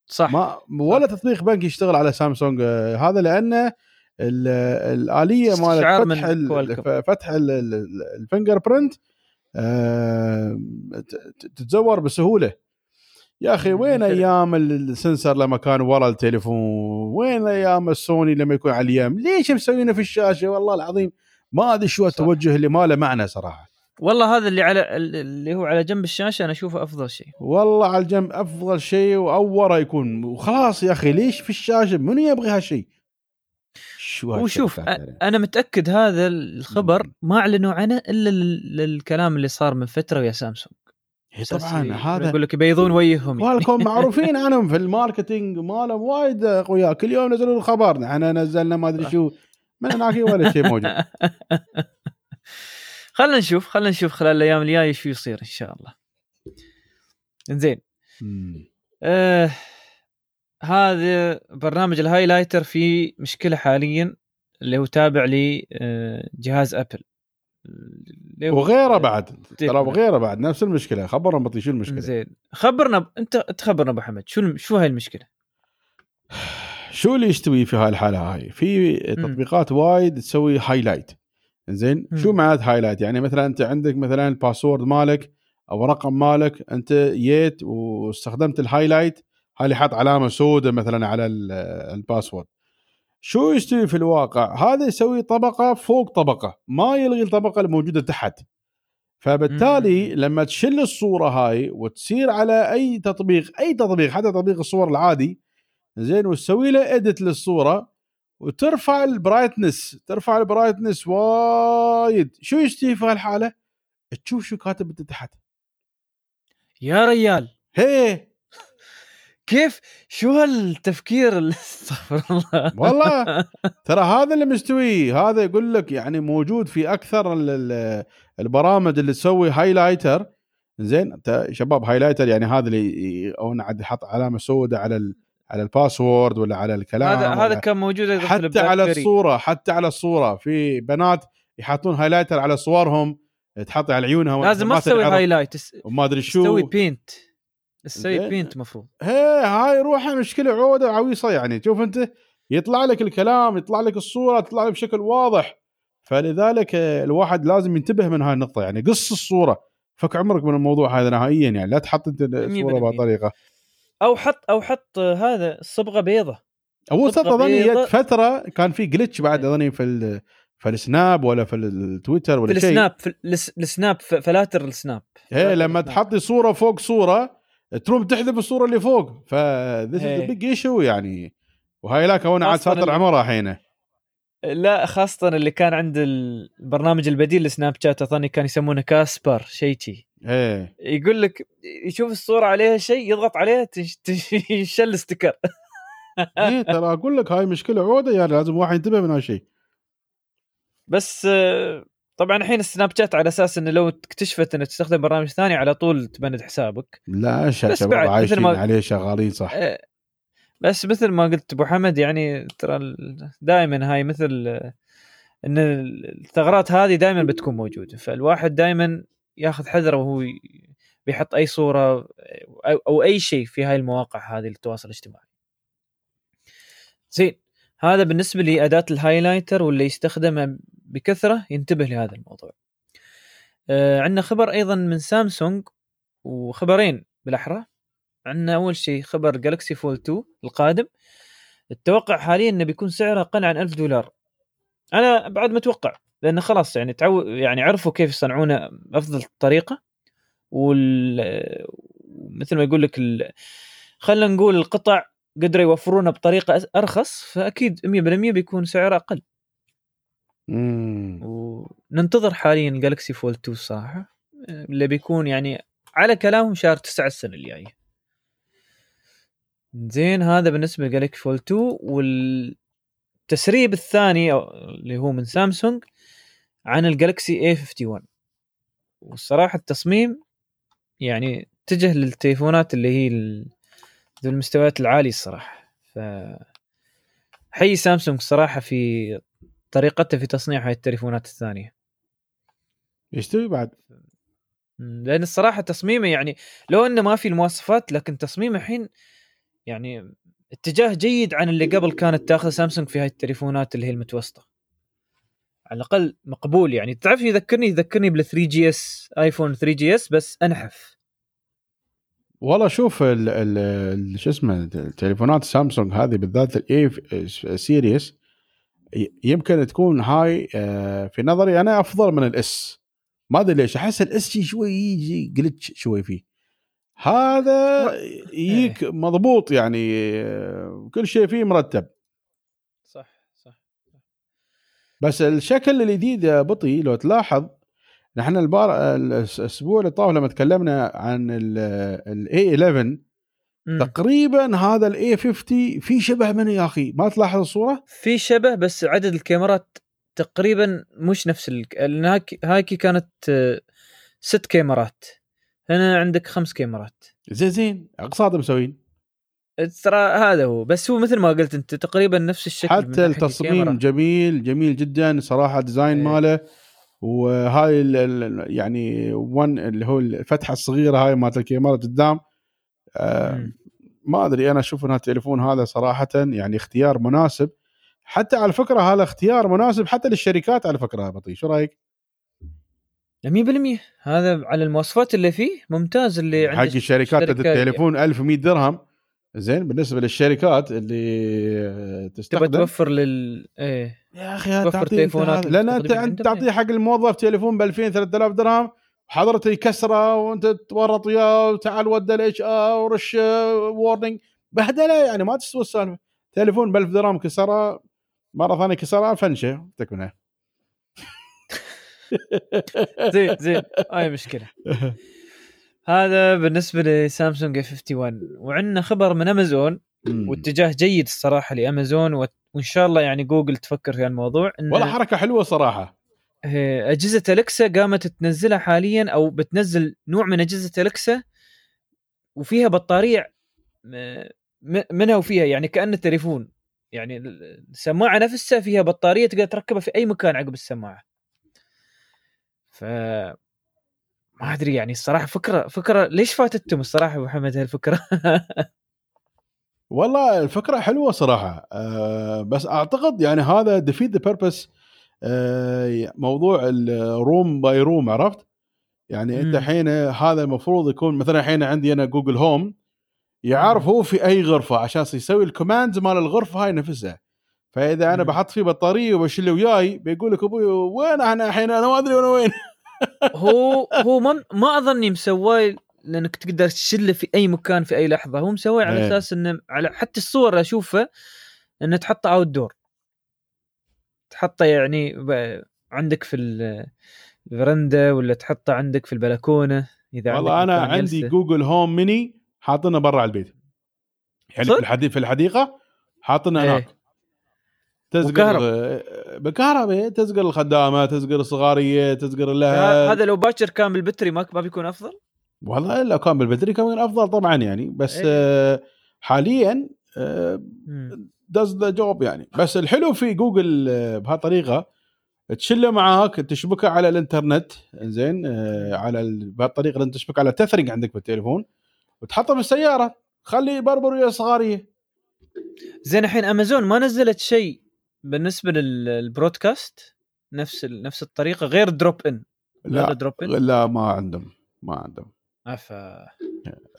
صح. ما ولا تطبيق بنك يشتغل على سامسونج آه، هذا لأن ال- الآلية مالت فتح من ال- فتح ال- ال- ال fingerprint آه، تتزور بسهولة. يا أخي وين أيام ال sensor لما كان ورا التليفون؟ وين أيام السوني لما يكون على اليم؟ ليش مسوينه في الشاشة؟ والله العظيم ما أدري شو صح. التوجه اللي ما له معنى صراحة. والله هذا اللي على اللي هو على جنب الشاشة أنا أشوفه أفضل شيء. والله على الجنب أفضل شيء ووراه يكون وخلاص يا أخي ليش في الشاشة؟ منو يبغي هالشيء؟ شو وشوف؟ أنا متأكد هذا الخبر ما أعلنوا عنه إلا لل- للكلام اللي صار من فترة ويا سامسونج. أساس طبعا هذا يقول لك يبيضون وجههم. Qualcomm معروفين عنهم في ال marketing مالهم وايد اقوياء كل يوم ينزلون الخبر إحنا نزلنا ما أدري شو من هناك ولا شيء موجود. خلينا نشوف خلينا نشوف خلال الأيام الجاية شو يصير إن شاء الله. زين. آه هذا برنامج ال highlighter في مشكلة حاليا اللي هو تابع لجهاز أبل. اللي هو- وغيره بعد. ترى. وغيره بعد. نفس المشكلة. خبرهم بطي شو المشكلة؟ زين خبرنا ب... أنت تخبرنا أبو حمد. شو الم- شو هاي المشكلة؟ شو اللي يستوي في هاي الحالة هاي؟ في تطبيقات وايد تسوي highlight زين. شو معنات highlight يعني مثلا أنت عندك مثلا ال password مالك أو رقم مالك أنت جيت واستخدمت ال highlight هاي اللي حط علامة سوداء مثلا على ال- ال password شو يستوي في الواقع؟ هذا يسوي طبقة فوق طبقة ما يلغي الطبقة الموجودة تحت. فبالتالي. لما تشل الصورة هاي وتصير على أي تطبيق أي تطبيق حتى تطبيق الصور العادي زين وتسوي له edit للصورة وترفع ال brightness ترفع ال brightness وايد. شو يستوي في هالحالة؟ تشوف شو كاتب انت تحت. يا ريال. هي. كيف؟ شو هالتفكير ال- استغفر الله. والله. ترى هذا اللي مستوي. هذا يقول لك يعني موجود في أكثر ال- ال- البرامج اللي تسوي highlighter زين شباب highlighter يعني هذا اللي أو عاد يحط علامة سوداء على على ال password ولا على الكلام هذا هذا كان موجود حتى على. الصورة حتى على الصورة. في بنات يحطون highlighter على صورهم تحط على عيونها لازم ما تسوي highlight وما أدري شو. تسوي بينت تسوي. paint مفروض. هي هاي روحها مشكلة عودة عويصه يعني. شوف أنت يطلع لك الكلام يطلع لك الصورة تطلع لك بشكل واضح. فلذلك الواحد لازم ينتبه من هاي النقطة يعني. قص الصورة. فك عمرك من الموضوع هذا نهائيا يعني. لا تحط أنت الصورة 100%. بهالطريقه أو حط أو حط هذا الصبغه بيضة. هو صدق اظني. جت فترة كان في جلتش بعد أظني في ال- في السناب ولا في التويتر في ولا شيء. السناب في الس- السناب فلاتر السناب هي لما. تحطي صورة فوق صورة تروم تحذف الصورة اللي فوق. ف ذيس هي. بيج ايشو يعني. وهاي لا كون عاد خاصة ساتر ال- عمرها حينه لا خاصة اللي كان عند البرنامج البديل لسناب شات أظني كان يسمونه كاسبر شيء شي. إيه. يقول لك يشوف الصورة عليها شيء يضغط عليها يشل sticker. إيه ترى أقول لك هاي مشكلة عودة يعني لازم واحد ينتبه من هالشيء بس طبعا الحين السناب شات على أساس إنه لو اكتشفت إنك تستخدم برنامج ثاني على طول تبند حسابك. لا شباب عايشين ما- عليه شغالين صح. آه، بس مثل ما قلت أبو حمد يعني ترى دائما هاي مثل إن الثغرات هذه دائما بتكون موجودة. فالواحد دائما ياخذ حذره وهو بيحط أي صورة أو, أي شيء في هاي المواقع هذه التواصل الاجتماعي. زين هذا بالنسبة لأداة ال highlighter واللي يستخدمه بكثرة ينتبه لهذا الموضوع. آه عندنا خبر أيضا من سامسونج وخبرين بالأحرى عندنا أول شيء خبر جالكسي فولد 2 القادم التوقع حاليا إنه بيكون سعره أقل عن 1000 دولار أنا بعد متوقع لأنه خلاص يعني تعو يعني عرفوا كيف يصنعونه بافضل طريقة وال مثل ما يقول لك ال... خلينا نقول القطع قدروا يوفرونها بطريقة أرخص فأكيد 100% بيكون سعره أقل. امم وننتظر حاليا الجالكسي فولد 2 الصراحه اللي بيكون يعني على كلامهم شهر 9 السنة الجاية. زين هذا بالنسبة لجالكسي فول 2 والتسريب الثاني اللي هو من سامسونج عن الجالكسي اي 51 والصراحة التصميم يعني اتجه للتليفونات اللي هي ذو المستويات العالية الصراحة. ف حي سامسونج صراحة في طريقته في تصنيع هاي التليفونات الثانية. يستوي بعد؟ مم، لأن الصراحة تصميمه يعني لو إنه ما في المواصفات لكن تصميمه الحين يعني اتجاه جيد عن اللي قبل كانت تاخذ سامسونج في هاي التليفونات اللي هي المتوسطة. على الأقل مقبول يعني. تعرف يذكرني يذكرني بال 3GS ايفون 3 جي اس بس أنحف. والله شوف ال ال شو اسمه تليفونات سامسونج هذه بالذات ال A series يمكن تكون هاي آه، في نظري أنا أفضل من ال S ما أدري ليش أحس ال S شي شوي يجي glitch شوي فيه. هذا يجيك مضبوط يعني آه، كل شيء فيه مرتب صح صح بس الشكل الجديد يا بطي لو تلاحظ نحن البار الأسبوع اللي طاف لما تكلمنا عن ال A11 تقريبا هذا ال A50 في شبه منه يا أخي. ما تلاحظ الصورة؟ في شبه بس عدد الكاميرات تقريبا مش نفس ال... هاكي هاكي كانت ست كاميرات. هنا عندك خمس كاميرات. زين زين. اقتصاد مسوين ترى هذا هو بس هو مثل ما قلت أنت تقريبا نفس الشكل حتى التصميم الكاميرا. جميل جميل جدا صراحة design إيه. ماله وهاي ال- ال- يعني one اللي هو الفتحة الصغيرة هاي مالت الكاميرا قدام آه،. ما أدري أنا أشوف ان التليفون هذا صراحة يعني اختيار مناسب حتى على فكرة هذا اختيار مناسب حتى للشركات على فكرة يا بطي شو رأيك؟ 100% هذا على المواصفات اللي فيه ممتاز اللي عند حق الشركات التليفون 1100 درهم زين بالنسبة للشركات اللي تبغى تستخدم. توفر لل إيه. يا أخي توفر تليفونات. لأن انت انت. تعطيه حق الموظف تليفون ب 2000 3000 درهم حضرته يكسره وأنت تورط وياه وتعال ودى ال HR ورش و warning بهدلة يعني ما تستوي السالفة. تليفون ب 1000 درهم كسره مرة ثانية كسره فنشه تكملة. زين زين هاي مشكلة. هذا بالنسبة لسامسونج A51 وعندنا خبر من امازون واتجاه جيد الصراحة لأمازون وإن شاء الله يعني جوجل تفكر في الموضوع إن والله حركة حلوة صراحة. أجهزة الكسا قامت تنزلها حاليا أو بتنزل نوع من أجهزة الكسا وفيها بطارية منها وفيها يعني كأنه تليفون. يعني ال- السماعة نفسها فيها بطارية تقدر تركبها في أي مكان عقب السماعة. ف ما أدري يعني الصراحة فكرة فكرة ليش فاتتهم الصراحة أبو محمد هالفكرة والله الفكرة حلوة صراحة أه بس أعتقد يعني هذا defeat the purpose موضوع ال room by room عرفت؟ يعني أنت. الحين هذا المفروض يكون مثلا الحين عندي أنا جوجل هوم يعرف هو في أي غرفة عشان يسوي ال commands مال الغرفة هاي نفسها فإذا أنا. بحط فيه بطارية وبشيله وياي بيقول لك أبوي وين أنا الحين أنا ما أدري وأنا وين هو هو ما ما أظني مسواه لأنك تقدر تشله في أي مكان في أي لحظة هو مسواه على إيه. أساس إنه على حتى الصور أشوفها إنه تحطه outdoor تحطه يعني عندك في ال- الفرندا ولا تحطه عندك في البلكونة إذا والله أنا عندي جلسة. جوجل هوم ميني حاطينه برا البيت يعني؟ في الحديقه في الحديقة حاطينه إيه. هناك تزقر. آه، بالكهرباء تزقر الخدامة تزقر الصغارية تزقر لها هذا لو باكر كان بال battery ما ما بيكون أفضل؟ والله لو كان بال battery كان أفضل طبعا يعني بس إيه. آه، حاليا آه،. does the job يعني بس الحلو في جوجل آه، بهالطريقة تشله معاك تشبكه على الإنترنت زين آه، على ال- بهالطريقة اللي تشبك على تثرق عندك بالتليفون وتحطه في السياره خليه يبربر ويا صغارية زين الحين امازون ما نزلت شيء بالنسبة لل broadcast نفس نفس الطريقة غير drop in لا drop in لا ما عندهم ما عندهم. أفا.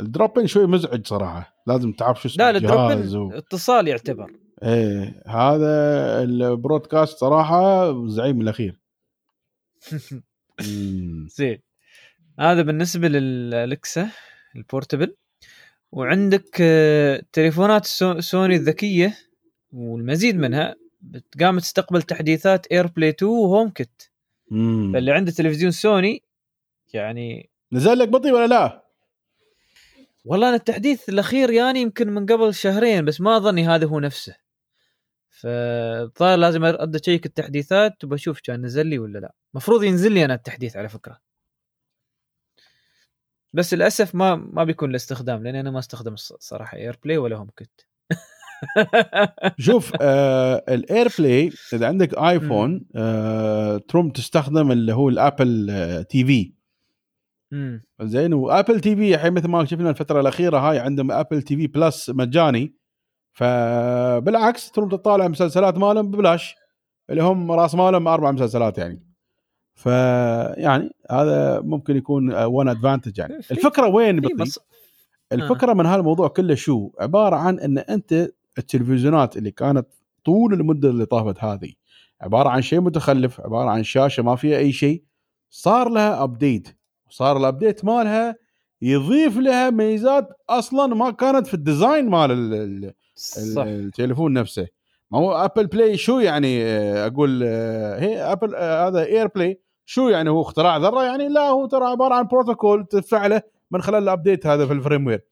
ال drop in شوي مزعج صراحة. لازم تعرف شو اسمه لا ال drop in و... اتصال يعتبر. إيه هذا ال broadcast صراحة زعيم الأخير. زين. هذا بالنسبة للالكسا ال portable. وعندك آه، تليفونات سو- سوني الذكية والمزيد منها. قامت تستقبل تحديثات AirPlay 2 و HomeKit. فاللي عنده تلفزيون سوني يعني نزل لك بطيء ولا لا؟ والله أنا التحديث الأخير يعني يمكن من قبل شهرين بس ما أظني هذا هو نفسه. فالظاهر لازم أرد أشيك التحديثات وبشوف كان نزل لي ولا لا. المفروض ينزل لي أنا التحديث على فكرة. بس للأسف ما ما بيكون له استخدام لأن أنا ما أستخدم صراحة AirPlay ولا HomeKit شوف آه ال AirPlay إذا عندك ايفون آه تروم تستخدم اللي هو ال Apple آه TV زين و Apple TV الحين مثل ما شفنا الفترة الأخيرة هاي عندهم Apple TV Plus مجاني. فبالعكس تروم تطالع مسلسلات مالهم ببلاش اللي هم راس مالهم أربع مسلسلات يعني. فيعني هذا ممكن يكون one advantage يعني. الفكرة وين بطيء بص... الفكرة من هالموضوع كله شو؟ عبارة عن إن أنت التلفزيونات اللي كانت طول المدة اللي طافت هذه. عبارة عن شيء متخلف عبارة عن شاشة ما فيها أي شيء. صار لها update صار ال update مالها يضيف لها ميزات أصلا ما كانت في ال design مال التليفون نفسه. ما هو Apple Play شو يعني آه، أقول آه، هي Apple آه، هذا AirPlay شو يعني هو اختراع ذرة يعني؟ لا هو ترى عبارة عن بروتوكول تفعله من خلال ال update هذا في ال firmware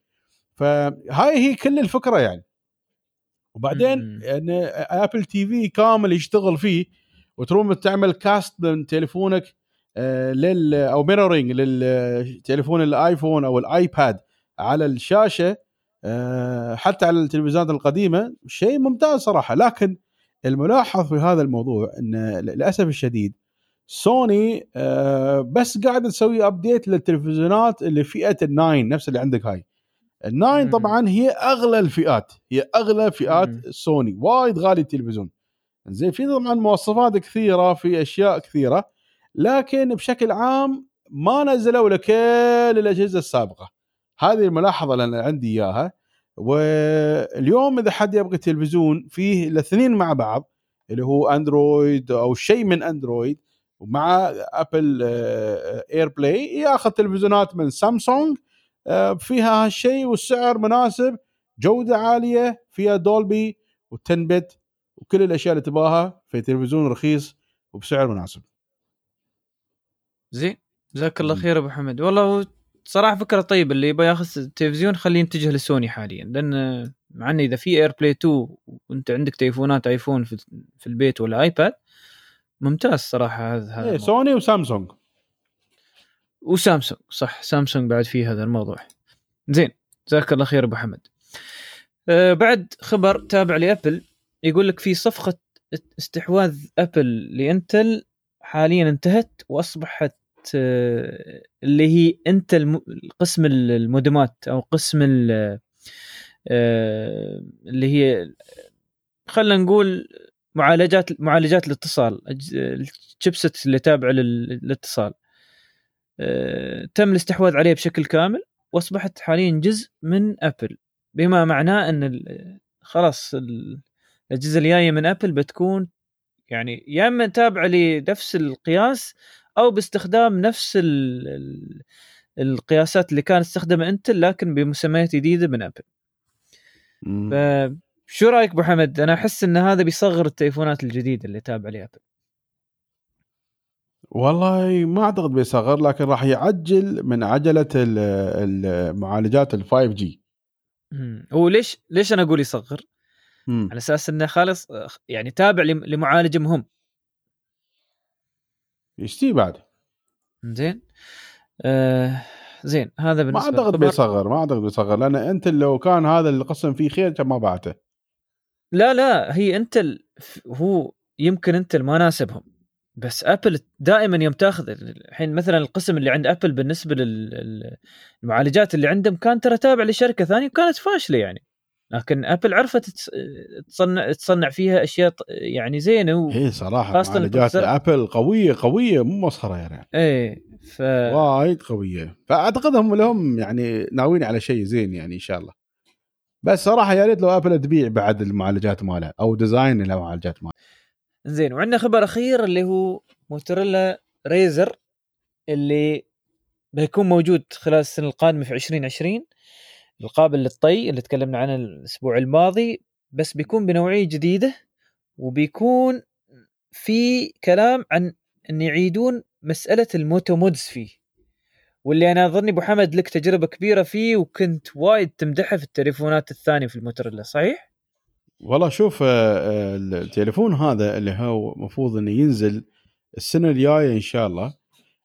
فهاي هي كل الفكرة يعني. وبعدين. إن Apple TV كامل يشتغل فيه وتروم تعمل cast من تليفونك آه، لل أو mirroring للتليفون الآيفون أو الآيباد على الشاشة آه، حتى على التلفزيونات القديمة. شيء ممتاز صراحة. لكن الملاحظ في هذا الموضوع إن للأسف الشديد سوني آه، بس قاعدة تسوي update للتلفزيونات اللي فئة ال nine نفس اللي عندك هاي. ال nine. طبعا هي أغلى الفئات هي أغلى فئات مم. سوني وايد غالي التلفزيون زين في طبعا مواصفات كثيرة في أشياء كثيرة لكن بشكل عام ما نزلوا لك كل الأجهزة السابقة هذه الملاحظة اللي أنا عندي إياها واليوم إذا حد يبغى تلفزيون فيه الاثنين مع بعض اللي هو أندرويد أو شيء من أندرويد ومع Apple AirPlay ياخذ تلفزيونات من سامسونج آه، فيها هالشيء والسعر مناسب جودة عالية فيها دولبي و10 bit وكل الأشياء اللي تبغاها في تلفزيون رخيص وبسعر مناسب. زين. جزاك الله. خير أبو محمد والله صراحة فكرة طيبة اللي يبغى ياخذ التلفزيون خليه يتجه لسوني حاليا. لأن مع إنه إذا في AirPlay 2 وأنت عندك تليفونات ايفون في, البيت ولا ايباد ممتاز صراحة هذا هذا إيه. سوني وسامسونج. وسامسونج صح سامسونج بعد فيه هذا الموضوع. زين جزاك الله خير أبو حمد. أه بعد خبر تابع لأبل يقول لك في صفقة استحواذ أبل لإنتل حاليا انتهت وأصبحت أه اللي هي إنتل قسم المودمات أو قسم أه اللي هي خلينا نقول معالجات معالجات الاتصال ال chipset اللي تابعه لل- للاتصال. آه، تم الاستحواذ عليه بشكل كامل وأصبحت حاليا جزء من ابل بما معناه إن خلاص ال- الأجهزة الجاية من ابل بتكون يعني يا إما تابعة لنفس القياس أو باستخدام نفس ال- ال- القياسات اللي كانت تستخدمها إنتل لكن بمسميات جديدة من ابل. فشو رأيك أبو حمد؟ أنا أحس إن هذا بيصغر التليفونات الجديدة اللي تابعة لأبل. والله ما أعتقد بيصغر لكن راح يعجل من عجلة ال- المعالجات ال 5G مم. هو ليش ليش أنا أقول يصغر؟ على أساس إنه خالص يعني تابع لم- لمعالج مهم. يشتي بعد. زين. آه زين هذا ما بالنسبة أعتقد للخبر. بيصغر ما أعتقد بيصغر لأن انت لو كان هذا القسم فيه خير كان ما بعته. لا لا هي انت ال... هو يمكن انت ما ناسبهم. بس ابل دائما يوم تاخذ الحين مثلا القسم اللي عند ابل بالنسبة للمعالجات اللي عندهم كان ترى تابع لشركة ثانية وكانت فاشلة يعني. لكن ابل عرفت تصنع تصنع فيها أشياء يعني زينة و... هي صراحة معالجات. ابل قويه قوية مو مسخرة يعني. إيه ف وايد قوية. فأعتقد هم لهم يعني ناويين على شيء زين يعني إن شاء الله. بس صراحة يا ريت لو ابل تبيع بعد المعالجات مالها أو design المعالجات مالها زين وعندنا خبر أخير اللي هو موتوريلا ريزر اللي بيكون موجود خلال السنة القادمة في 2020 القابل للطي اللي تكلمنا عنه الأسبوع الماضي بس بيكون بنوعية جديدة وبيكون في كلام عن إن يعيدون مسألة الموتو مودز فيه واللي أنا اظني أبو حمد لك تجربة كبيرة فيه وكنت وايد تمدحه في التليفونات الثانية في الموتوريلا صحيح؟ والله شوف آه، آه، التليفون هذا اللي هو المفروض إنه ينزل السنة الجاية إن شاء الله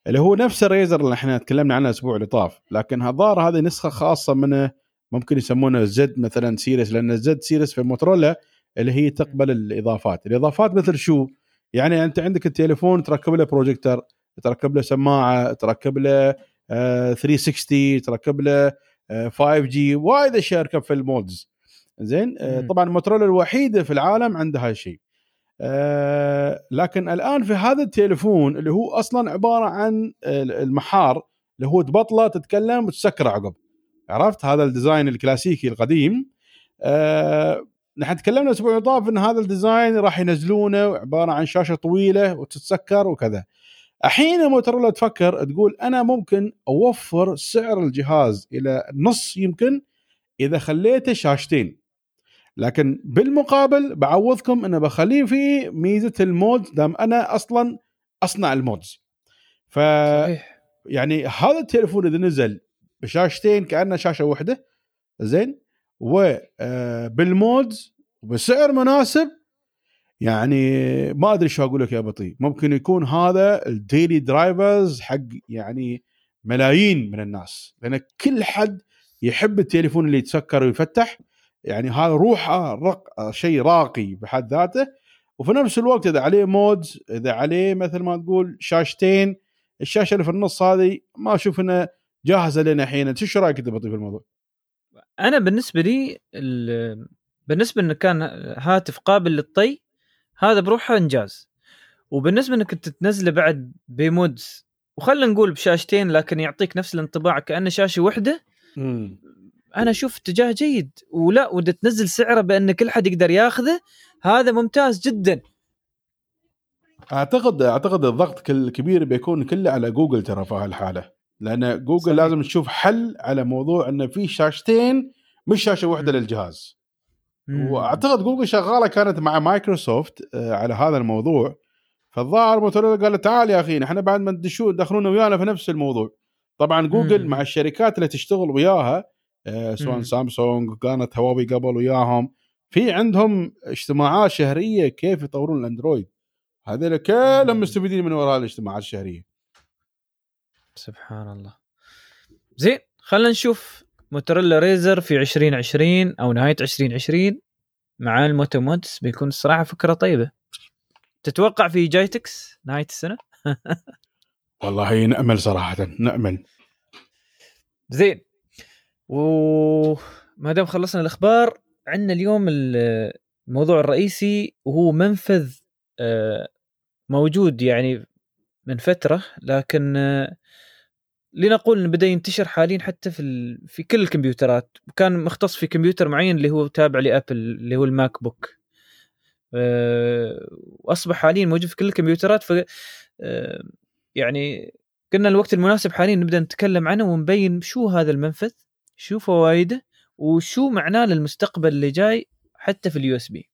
اللي هو نفس الريزر اللي إحنا تكلمنا عنه الأسبوع اللي طاف لكن هالظاهر هذه نسخة خاصة منه ممكن يسمونه Z مثلا series لأن ال Z series في موتورولا اللي هي تقبل الإضافات. الإضافات مثل شو؟ يعني أنت عندك التليفون تركب له بروجيكتور تركب له سماعة تركب له آه، 360 تركب له آه، 5G وايد أشياء يركب في ال mods. زين؟ آه،. طبعا موتورولا الوحيدة في العالم عندها هالشيء آه، لكن الآن في هذا التليفون اللي هو أصلا عبارة عن المحار اللي هو تبطله تتكلم وتسكر عقب. عرفت؟ هذا ال design الكلاسيكي القديم. آه، نحن تكلمنا الأسبوع اللي طاف إن هذا ال design راح ينزلونه عبارة عن شاشة طويلة وتتسكر وكذا. الحين موتورولا تفكر تقول أنا ممكن أوفر سعر الجهاز إلى نص يمكن إذا خليته شاشتين. لكن بالمقابل بعوضكم انه بخليه فيه ميزة ال mod دام أنا أصلا أصنع ال mods. ف صحيح. يعني هذا التليفون إذا نزل بشاشتين كأنه شاشة واحدة زين؟ وبال mods وبسعر مناسب يعني ما أدري شو أقول لك يا بطي. ممكن يكون هذا ال daily drivers حق يعني ملايين من الناس لأن كل حد يحب التليفون اللي يتسكر ويفتح. يعني هذا روحه رق... شيء راقي بحد ذاته. وفي نفس الوقت إذا عليه mods إذا عليه مثل ما تقول شاشتين الشاشة اللي في النص هذه ما أشوف انها جاهزة لنا الحين. أنت شو رأيك انت بطي في الموضوع؟ أنا بالنسبة لي ال- بالنسبة إنه كان هاتف قابل للطي هذا بروحه إنجاز. وبالنسبة إنك تنزله بعد ب mods وخلينا نقول بشاشتين لكن يعطيك نفس الانطباع كأنه شاشة واحدة أنا أشوف اتجاه جيد ولا وده تنزل سعره بأن كل حد يقدر ياخذه هذا ممتاز جدا أعتقد أعتقد الضغط الكبير بيكون كله على جوجل ترى في هالحالة لأن جوجل صحيح. لازم تشوف حل على موضوع انه في شاشتين مش شاشة واحدة. للجهاز مم. وأعتقد جوجل شغالة كانت مع مايكروسوفت آه، على هذا الموضوع فالظاهر موتوريلا قال تعال يا أخي إحنا بعد ما تدشون تدخلون ويانا في نفس الموضوع طبعا جوجل مم. مع الشركات اللي تشتغل وياها سواء مم. سامسونج كانت هواوي قبل وياهم. في عندهم اجتماعات شهرية كيف يطورون الأندرويد. هذول كلهم. مستفيدين من وراء الاجتماعات الشهرية. سبحان الله. زين خلينا نشوف موتوريلا ريزر في 2020 أو نهاية 2020 مع ال Moto Mods بيكون الصراحه فكرة طيبة. تتوقع في جايتكس نهاية السنة؟ والله نأمل صراحة نأمل. زين وما دام خلصنا الأخبار عندنا اليوم ال- الموضوع الرئيسي وهو منفذ آه، موجود يعني من فترة لكن آه، لنقول إنه بدأ ينتشر حاليا حتى في. في كل الكمبيوترات. وكان مختص في كمبيوتر معين اللي هو تابع لأبل اللي هو الماك بوك. آه، وأصبح حاليا موجود في كل الكمبيوترات. ف يعني قلنا الوقت المناسب حاليا نبدأ نتكلم عنه ونبين شو هذا المنفذ. شو فوائده وشو معناه للمستقبل اللي جاي حتى في ال USB.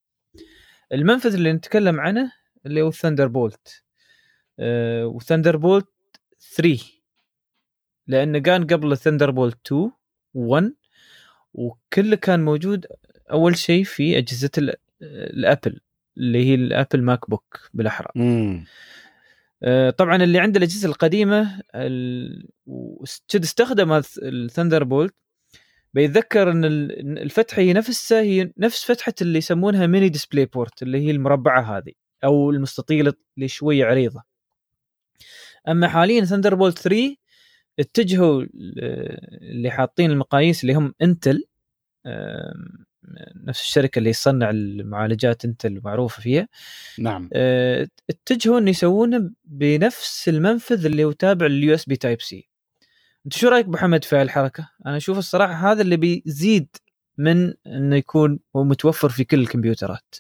المنفذ اللي نتكلم عنه اللي هو ال Thunderbolt و Thunderbolt 3 لأنه كان قبل ال Thunderbolt 2 1 وكله كان موجود أول شيء في أجهزة ال- الابل اللي هي الابل ماك بوك بالاحرى آه، طبعا اللي عنده الأجهزة القديمة ال- وقد استخدم ال Thunderbolt بيتذكر إن الفتحة هي نفسها هي نفس فتحة اللي يسمونها Mini DisplayPort اللي هي المربعة هذه أو المستطيله اللي شوية عريضة. أما حاليا Thunderbolt 3 اتجهوا اللي حاطين المقاييس اللي هم انتل نفس الشركة اللي تصنع المعالجات انتل المعروفه فيها. نعم. آه، اتجهوا ان يسوونه بنفس المنفذ اللي هو تابع لل USB Type-C أنت شو رأيك ابو حمد في هالحركه؟ أنا أشوف الصراحة هذا اللي بيزيد من إنه يكون هو متوفر في كل الكمبيوترات.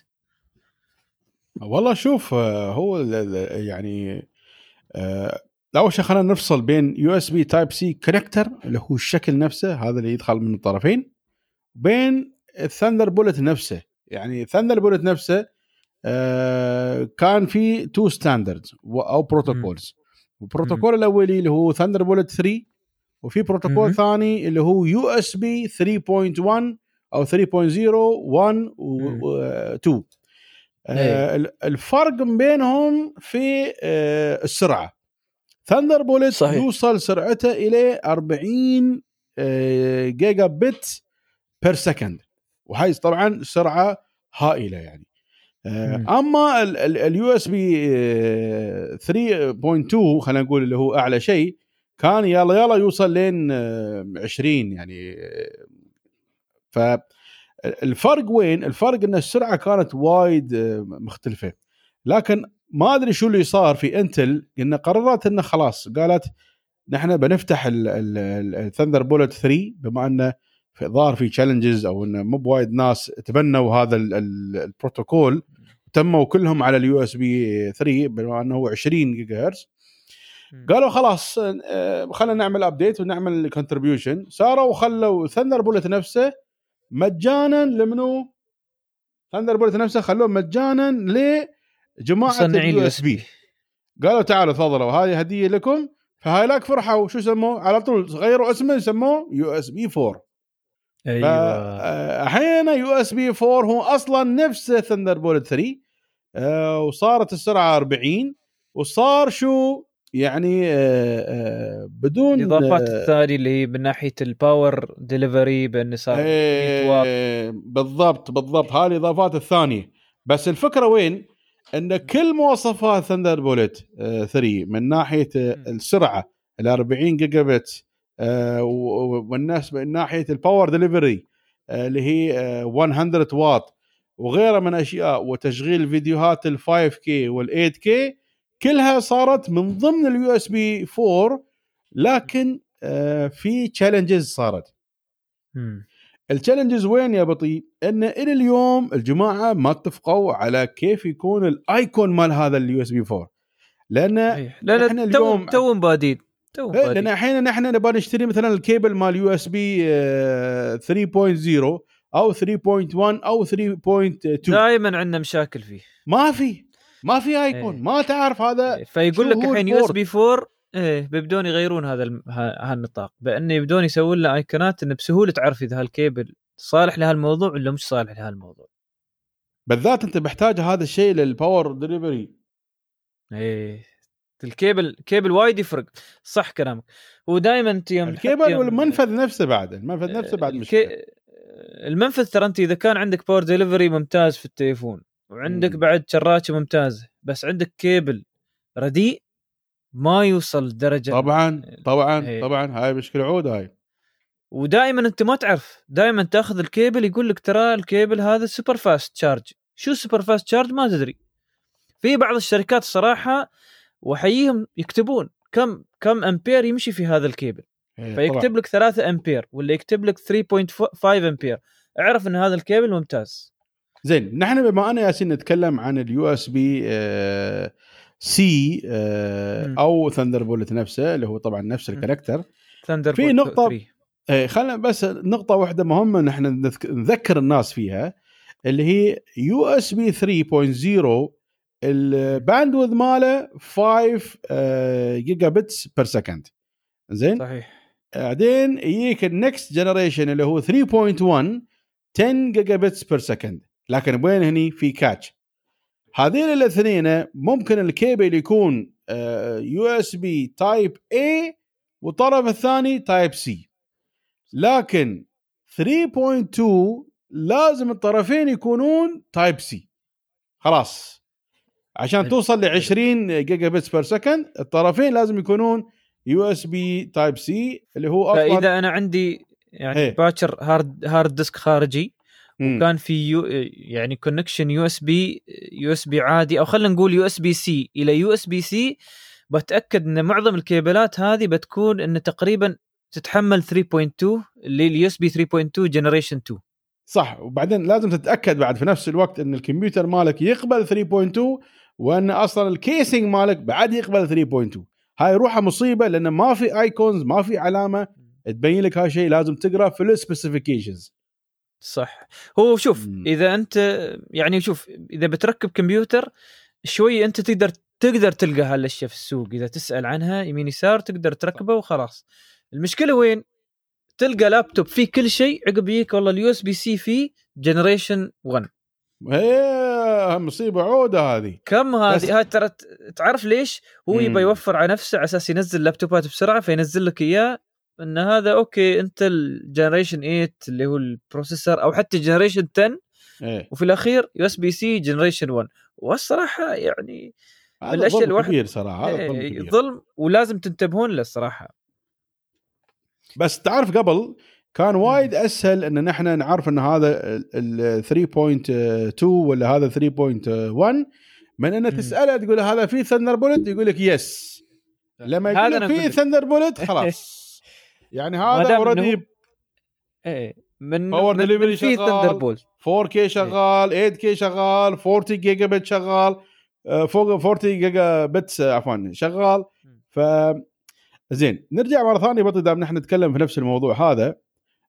والله شوف آه، هو يعني آه، أول شيء خلينا نفصل بين USB Type-C connector اللي هو الشكل نفسه هذا اللي يدخل من الطرفين بين ال Thunderbolt نفسه. يعني ال Thunderbolt نفسه آه، كان في two standards أو protocols البروتوكول الأولي اللي هو Thunderbolt 3 وفي بروتوكول. ثاني اللي هو USB 3.1 أو 3.0 1 و 2 إيه. آه، الفرق بينهم في آه، السرعة Thunderbolt صحيح. يوصل سرعته إلى 40 آه، gigabit per second وهي طبعا سرعة هائلة يعني آه،. أما ال USB 3.2 خلينا نقول اللي هو أعلى شيء كان يلا يلا يوصل لين آه، 20 يعني آه، فالفرق وين؟ الفرق إن السرعة كانت وايد آه، مختلفة لكن ما أدري شو اللي صار في Intel انه قررت انه خلاص قالت نحن بنفتح ال Thunderbolt 3 بما إنه ظهر في challenges أو إنه مو بوايد ناس تبنوا هذا ال- ال- البروتوكول تموا كلهم على ال USB 3 بما إنه هو 20 جيجا هرتز قالوا خلاص آه، خلينا نعمل update ونعمل contribution صاروا وخلوا Thunderbolt نفسه مجانا لمنو؟ Thunderbolt نفسه خلوه مجانا لجماعة ال USB. قالوا تعالوا تفضلوا هذه هدية لكم. فهاييلاك فرحوا شو سموه على طول غيروا اسمه سموه USB 4 أيوه. آه، الحين USB 4 هو أصلا نفسه Thunderbolt 3 آه، وصارت السرعة 40 وصار شو؟ يعني آه، آه، بدون الإضافات آه، الثانية اللي هي من ناحية ال power delivery بانه صار 100 واط إيه بالضبط بالضبط هذه الإضافات الثانية بس الفكرة وين؟ أن كل مواصفات Thunderbolt 3 من ناحية. السرعة ال 40 جيجا بت والناس من ناحية ال power delivery اللي هي آه، 100 واط وغيرها من أشياء وتشغيل فيديوهات ال 5K وال 8K كلها صارت من ضمن اليو اس بي 4 لكن آه، في تشالنجز صارت. التشالنجز وين يا بطيء؟ إن إلى اليوم الجماعة ما اتفقوا على كيف يكون الايكون مال هذا اليو اس بي 4 لأن إيه. لا نحن لا اليوم- تو تو بادين تو لأن الحين نحن نبغى نشتري مثلا الكيبل مال يو اس بي 3.0 أو 3.1 أو 3.2 دائما عندنا مشاكل فيه ما في ما في icon إيه. ما تعرف هذا إيه، فيقول لك الحين US؟ B 4 إيه بيبدون يغيرون هذا الم... ها- هالنطاق بانه يبدون يسوون له ايقونات انه بسهولة تعرف إذا هالكيبل صالح لهالموضوع ولا مش صالح لهالموضوع. بالذات أنت محتاج هذا الشيء لل power delivery إيه ال cable cable وايد يفرق. صح كلامك. هو دائما أنت يوم الكيبل يوم- والمنفذ نفسه بعد المنفذ نفسه بعد الكي- مشكلة. المنفذ ترى أنت إذا كان عندك power delivery ممتاز في التليفون. وعندك مم. بعد شراجة ممتازه بس عندك كيبل رديء ما يوصل درجة طبعا طبعا إيه. طبعا هاي مشكلة عود هاي. ودائما أنت ما تعرف دائما تأخذ الكيبل يقول لك ترى الكيبل هذا super fast charge شو super fast charge ما تدري. في بعض الشركات الصراحه واحييهم يكتبون كم كم أمبير يمشي في هذا الكيبل. إيه، فيكتب لك 3 أمبير ولا يكتب لك 3.5 أمبير. اعرف إن هذا الكيبل ممتاز. زين نحن بما أنا ياسين نتكلم عن ال USB-C أو Thunderbolt نفسه اللي هو طبعا نفس. ال character Thunder في نقطة- إيه، خلينا بس نقطة واحدة مهمة نحن نذك- نذكر الناس فيها اللي هي USB 3.0 ال bandwidth ماله 5 gigabits per second زين؟ صحيح. بعدين يجيك ال next generation اللي هو 3.1 10 gigabits per second لكن وين هني في catch هذين الاثنين ممكن الكيبل يكون USB Type A والطرف الثاني Type C لكن 3.2 لازم الطرفين يكونون Type C خلاص. عشان. توصل ل 20 gigabits per second الطرفين لازم يكونون USB Type C اللي هو أصلا فاذا أنا عندي يعني إيه. باكر hard hard disk خارجي مم. كان في يو يعني كونكشن يو اس بي يو اس بي عادي أو خلينا نقول يو اس بي سي إلى يو اس بي سي بتأكد إن معظم الكيبلات هذه بتكون إن تقريبا تتحمل 3.2 اللي ال USB 3.2 generation 2 صح. وبعدين لازم تتأكد بعد في نفس الوقت إن الكمبيوتر مالك يقبل 3.2 وإن أصلا ال casing مالك بعد يقبل 3.2 هاي روحها مصيبة لأن ما في icons ما في علامة تبين لك هالشيء لازم تقرأ في ال specifications صح. هو شوف مم. إذا أنت يعني شوف إذا بتركب كمبيوتر شوي أنت تقدر تقدر تلقى هالأشياء في السوق. إذا تسأل عنها يمين يسار تقدر تركبه وخلاص. المشكلة وين؟ تلقى لابتوب فيه كل شيء عقب يجيك والله ال USB-C فيه generation 1 هي مصيبة عودة هذه. كم هذه؟ هاي ترى تعرف ليش؟ هو. يبى يوفر على نفسه على أساس ينزل لابتوبات بسرعة فينزل لك إياه إن هذا okay انت ال generation 8 اللي هو ال processor أو حتى generation 10 إيه. وفي الأخير USB-C generation 1 والصراحة يعني هذا الأشياء ظلم الواحد- كبير صراحة هذا ظلم إيه، كبير. ظلم ولازم تنتبهون له الصراحة. بس تعرف قبل كان وايد أسهل إن نحن نعرف إن هذا ال 3.2 ولا هذا 3.1 من ان. تسأله تقول هذا في Thunderbolt يقول لك yes لما يقول لك في. Thunderbolt خلاص. يعني هذا already إيه من من في شغال. Thunderbolt 4K شغال 8K شغال 40 جيجا بت شغال آه، فوق 40 جيجا آه، عفوا شغال. ف زين نرجع مرة ثانية بطل دام نحن نتكلم في نفس الموضوع هذا.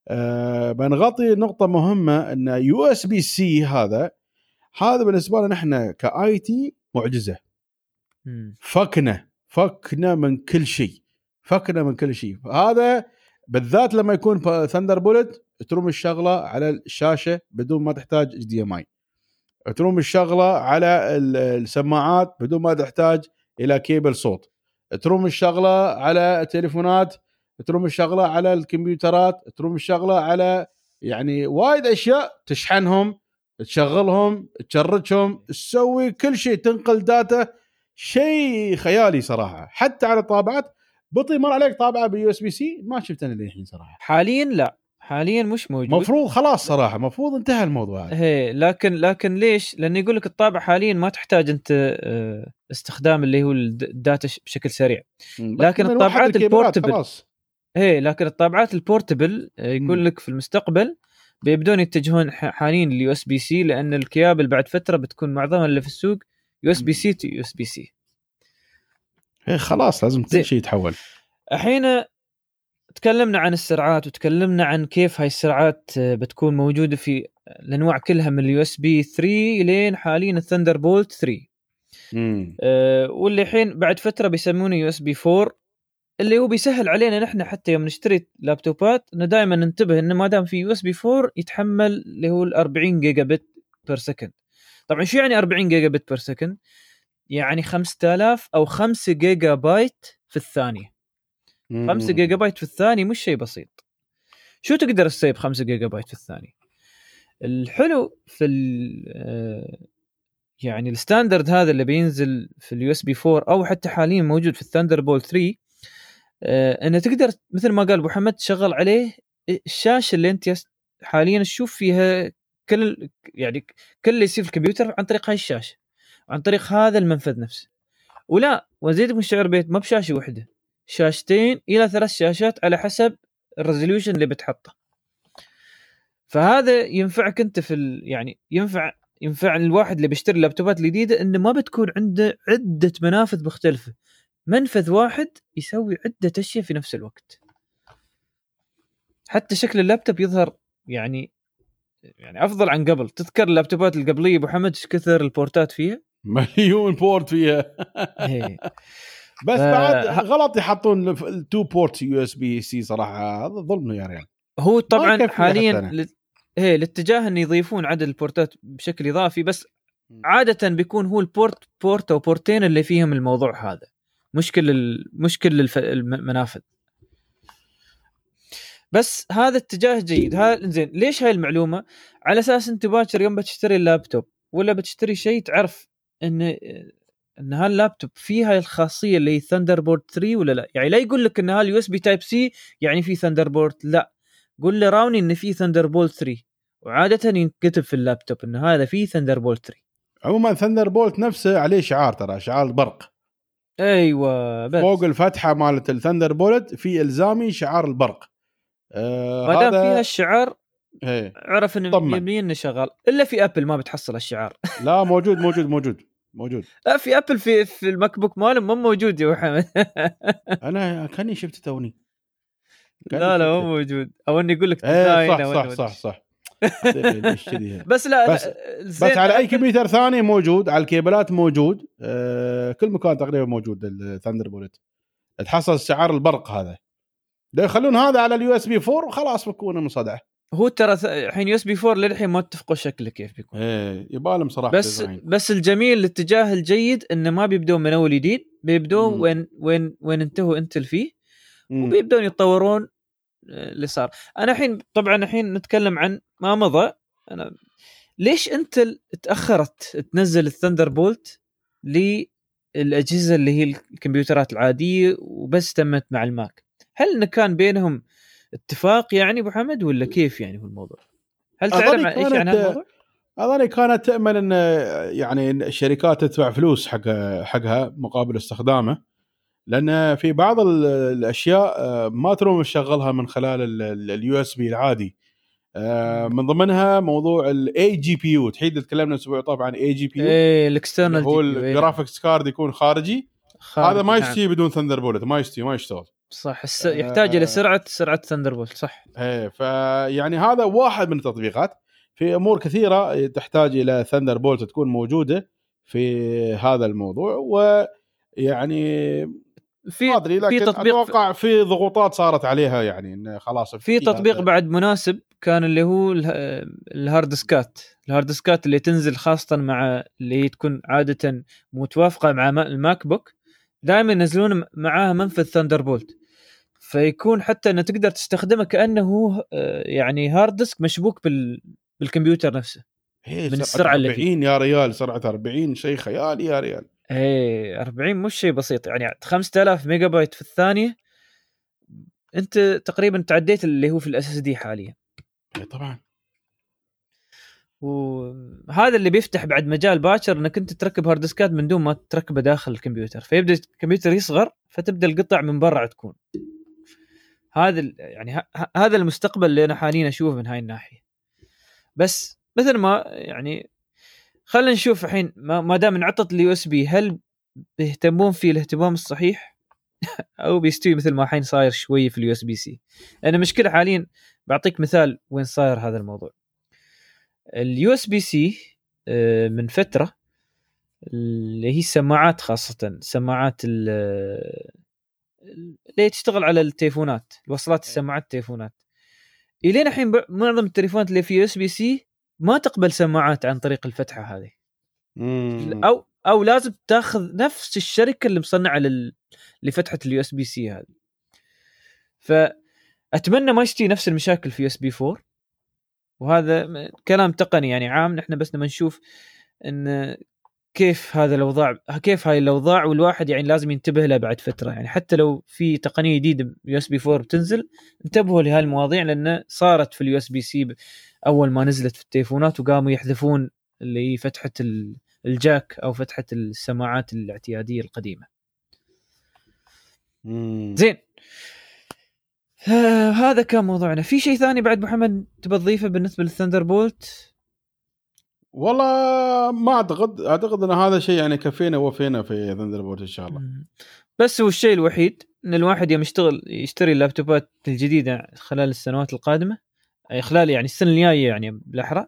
أه بنغطي نقطة مهمة إن USB-C هذا هذا بالنسبة لنا نحن ك IT معجزة. فكنا فكنا من كل شيء. فكنا من كل شيء. هذا بالذات لما يكون Thunderbolt تروم الشغلة على الشاشة بدون ما تحتاج HDMI تروم الشغلة على ال- السماعات بدون ما تحتاج إلى كيبل صوت. تروم الشغلة على التليفونات تروم الشغلة على الكمبيوترات تروم الشغلة على يعني وايد أشياء تشحنهم تشغلهم تشرجهم تسوي كل شيء تنقل data شيء خيالي صراحة. حتى على الطابعات بطي مر عليك طابعة بال USB-C ما شفت أنا للحين صراحة. حاليا لا. حاليا مش موجود. مفروض خلاص صراحة مفروض انتهى الموضوع هذا. هي لكن لكن ليش؟ لأنه يقول لك الطابع حاليا ما تحتاج أنت آه، استخدام اللي هو الد- ال data بشكل سريع. لكن من الطابعات ال portable. هي لكن الطابعات ال portable. يقول لك في المستقبل بيبدون يتجهون حاليا لل USB-C لأن الكيابل بعد فترة بتكون معظمها اللي في السوق يو اس بي سي تو يو اس بي سي إيه خلاص لازم. كل شيء يتحول الحين تكلمنا عن السرعات وتكلمنا عن كيف هاي السرعات آه، بتكون موجودة في الأنواع كلها من ال USB 3 لين حاليا ال Thunderbolt 3 مم. أه واللي الحين بعد فترة بيسمونه USB 4 اللي هو بيسهل علينا نحن حتى يوم نشتري لابتوبات إنه دائما ننتبه إنه ما دام في USB 4 يتحمل اللي هو ال 40 gigabit per second طبعا شو يعني 40 gigabit per second يعني 5000 أو 5 جيجا بايت في الثانية. 5 جيجا بايت في الثانية مش شيء بسيط. شو تقدر تسوي ب 5 جيجا بايت في الثانية؟ الحلو في ال يعني ال standard هذا اللي بينزل في ال USB 4 أو حتى حاليا موجود في ال Thunderbolt 3 آه إنه تقدر مثل ما قال أبو حمد تشغل عليه الشاشة اللي أنت حاليا تشوف فيها كل يعني كل اللي يصير في الكمبيوتر عن طريق هاي الشاشة. عن طريق هذا المنفذ نفسه. ولا وزيد من الشعر بيت ما بشاشة واحدة شاشتين إلى ثلاث شاشات على حسب الريزوليوشن اللي بتحطه. فهذا ينفعك أنت في ال... يعني ينفع ينفع الواحد اللي بيشتري اللابتوبات الجديدة إنه ما بتكون عنده عدة منافذ مختلفة. منفذ واحد يسوي عدة أشياء في نفس الوقت. حتى شكل اللابتوب يظهر يعني يعني أفضل عن قبل. تذكر اللابتوبات القبلية أبو حمد؟ إيش كثر البورتات فيها؟ مليون بورت فيها. إيه. بس بعد غلط يحطون ال two port USB-C صراحة هذا ظلم يا ريال. هو طبعا حاليا. هي الاتجاه انه يضيفون عدد البورتات بشكل إضافي بس عادة بيكون هو ال port port أو بورتين اللي فيهم الموضوع هذا. مش كل ال... مش كل الف... المنافذ. بس هذا اتجاه جيد. ها زين ليش هاي المعلومة؟ على أساس أنت باكر يوم بتشتري اللابتوب ولا بتشتري شيء تعرف إن ان هاللابتوب فيه هاي الخاصية اللي هي Thunderbolt 3 ولا لا؟ يعني لا يقول لك ان هال USB Type-C يعني في Thunderbolt لا. قول له راوني إن في Thunderbolt 3 وعادة ينكتب في اللابتوب إن هذا فيه Thunderbolt 3 عموما Thunderbolt نفسه عليه شعار ترى شعار البرق أيوه بس. فوق الفتحة مالت ال Thunderbolt في إلزامي شعار البرق. آه ما دام فيها الشعار إيه. عرف انه. يبني إنه شغال. إلا في Apple ما بتحصل الشعار. لا موجود موجود موجود. موجود. لا في Apple في في ال MacBook مالهم مو موجود يا حمد أنا كأني شفت توني. لا لا شفته. مو موجود. أو انه يقول لك إيه صح صح صح صح. كذي؟ بس لا بس- بس على أي كمبيوتر ثاني موجود على الكيبلات موجود آه كل مكان تقريبا موجود ال Thunderbolt تحصل شعار البرق هذا. يخلون هذا على ال USB 4 وخلاص بكون من صدعه هو ترى الحين USB 4 للحين ما اتفقوا شكله كيف بيكون إيه يبالهم صراحة بس design. بس الجميل الاتجاه الجيد انه ما بيبدون من أول جديد بيبدون. وين وين وين انتهوا Intel فيه. وبيبدون يتطورون آه، اللي صار أنا الحين طبعا الحين نتكلم عن ما مضى أنا ليش Intel تأخرت تنزل ال Thunderbolt للأجهزة اللي هي الكمبيوترات العادية وبس تمت مع ال Mac هل انه كان بينهم اتفاق يعني أبو حمد ولا كيف يعني هو الموضوع؟ هل تعلم عن إيش عن هالموضوع أظني كانت تأمل إن يعني الشركات تدفع فلوس حق حقها مقابل استخدامه لأن في بعض ال- الأشياء آه، ما تروم تشغلها من خلال ال USB العادي. آه، من ضمنها موضوع ال eGPU تحيد تكلمنا الأسبوع طبعا عن eGPU ال external هو ال graphics card يكون خارجي. هذا ما يشتي بدون Thunderbolt ما يشتي ما يشتغل. صح الس... يحتاج إلى سرعة سرعة Thunderbolt صح. إيه فيعني هذا واحد من التطبيقات. في أمور كثيرة تحتاج إلى Thunderbolt تكون موجودة في هذا الموضوع ويعني في أدري لكن في تطبيق أتوقع في ضغوطات صارت عليها يعني انه خلاص في تطبيق هذا. بعد مناسب كان اللي هو اله- الهارد سكات الهارد سكات اللي تنزل خاصة مع اللي تكون عادة متوافقة مع ما- ال MacBook دائما ينزلون معاها منفذ Thunderbolt فيكون حتى إنه تقدر تستخدمه كأنه آه، يعني hard disk مشبوك بال بالكمبيوتر نفسه. إيه، من سرعة السرعة اللي فيه. 40 يا ريال سرعة 40 شيء خيالي يا ريال. إيه 40 مش شيء بسيط يعني 5000 ميجا بايت في الثانية. أنت تقريبا تعديت اللي هو في ال SSD حاليا. إيه، طبعا. وهذا اللي بيفتح بعد مجال باكر إنك أنت تركب hard disk ات من دون ما تركبه داخل الكمبيوتر. فيبدأ الكمبيوتر يصغر فتبدأ القطع من برا تكون. هذا يعني هذا المستقبل اللي أنا حاليا أشوفه من هاي الناحية. بس مثل ما يعني خلينا نشوف الحين ما دام انعطت ال USB هل بيهتمون فيه الاهتمام الصحيح؟ أو بيستوي مثل ما الحين صاير شوي في ال USB-C لأن المشكلة حاليا بعطيك مثال وين صاير هذا الموضوع. ال USB-C من فترة اللي هي السماعات خاصة سماعات ال- اللي تشتغل على التليفونات؟ وصلات السماعات التليفونات. إلين الحين معظم التليفونات اللي في USB-C ما تقبل سماعات عن طريق الفتحة هذه. مم. أو أو لازم تاخذ نفس الشركة اللي مصنعة لل... لفتحة ال USB-C هذه. فأتمنى ما يستوي نفس المشاكل في USB 4 وهذا كلام تقني يعني عام. نحن بس لما نشوف إن كيف هذا الأوضاع كيف هاي الأوضاع والواحد يعني لازم ينتبه لها بعد فترة يعني حتى لو في تقنية جديدة USB 4 بتنزل انتبهوا لهذه المواضيع لأن صارت في ال USB-C أول ما نزلت في التليفونات وقاموا يحذفون اللي هي فتحة ال jack أو فتحة السماعات الاعتيادية القديمة. مم. زين آه هذا كان موضوعنا في شيء ثاني بعد محمد تبى تضيفه بالنسبة لل Thunderbolt والله ما أعتقد أعتقد إن هذا شيء يعني كفينا وفينا في Thunderbolt إن شاء الله. بس هو الشيء الوحيد إن الواحد يوم يشتغل يشتري اللابتوبات الجديدة خلال السنوات القادمة أي خلال يعني السنة الجاية يعني بالاحرى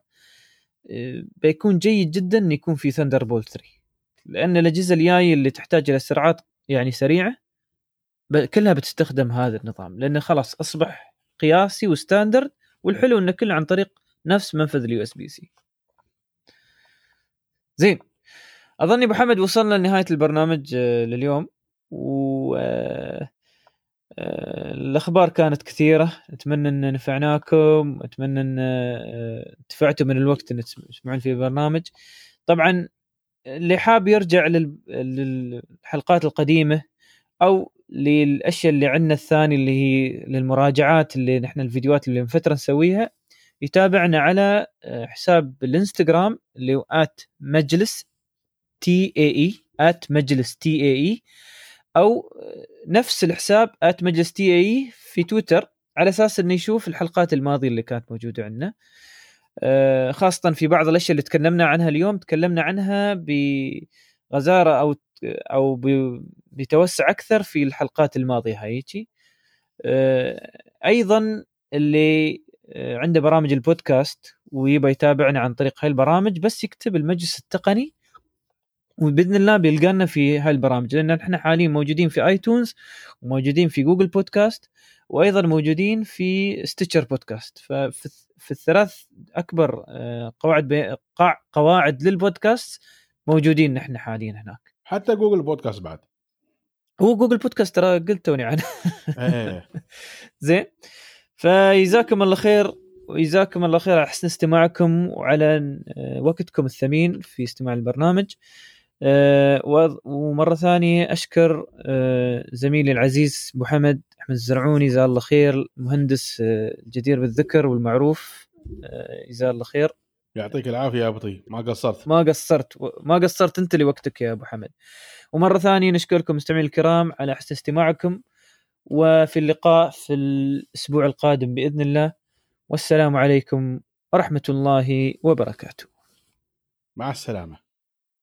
آه، بيكون جيد جدا إن يكون في Thunderbolt 3 لأن الأجهزة الجاية اللي تحتاج إلى سرعات يعني سريعة كلها بتستخدم هذا النظام. لأنه خلاص أصبح قياسي و standard والحلو انه كله عن طريق نفس منفذ ال USB-C زين. أظني أبو حمد وصلنا لنهاية البرنامج آه، لليوم. و آه، الأخبار كانت كثيرة. أتمنى إن نفعناكم. أتمنى إن انتفعتوا من الوقت اللي تسمعون فيه البرنامج. طبعا اللي حاب يرجع للحلقات القديمة أو للأشياء اللي عندنا الثاني اللي هي للمراجعات اللي نحن الفيديوهات اللي من فتره نسويها يتابعنا على حساب الانستغرام اللي هو مجلس تي إي اي مجلس تي اي إي أو نفس الحساب مجلس تي إي في تويتر على أساس إنه يشوف الحلقات الماضية اللي كانت موجودة عندنا. آه، خاصة في بعض الأشياء اللي تكلمنا عنها اليوم تكلمنا عنها بغزارة أو أو بتوسع أكثر في الحلقات الماضية هايجي آه، أيضا اللي آه، عنده برامج البودكاست ويبغى يتابعنا عن طريق هاي البرامج بس يكتب المجلس التقني وبإذن الله بيلقانا في هاي البرامج لأن إحنا حاليا موجودين في iTunes وموجودين في Google Podcast وأيضا موجودين في Stitcher Podcast. ففي في الثلاث أكبر آه، قواعد قواعد للبودكاست موجودين نحن حاليا هناك. حتى Google Podcast بعد. هو جوجل بودكاست ترى قلت توني عنه. إيه. زين. فجزاكم الله خير وجزاكم الله خير على حسن استماعكم وعلى آه، وقتكم الثمين في استماع البرنامج. آه، ومرة ثانية أشكر آه، زميلي العزيز أبو حمد أحمد الزرعوني جزاه الله خير مهندس جدير بالذكر والمعروف جزاه الله خير. يعطيك العافية يا أبو طيب. ما قصرت. ما قصرت ما قصرت أنت لوقتك يا أبو حمد. ومرة ثانية نشكركم مستمعين الكرام على حسن استماعكم. وفي اللقاء في الأسبوع القادم بإذن الله. والسلام عليكم ورحمة الله وبركاته. مع السلامة.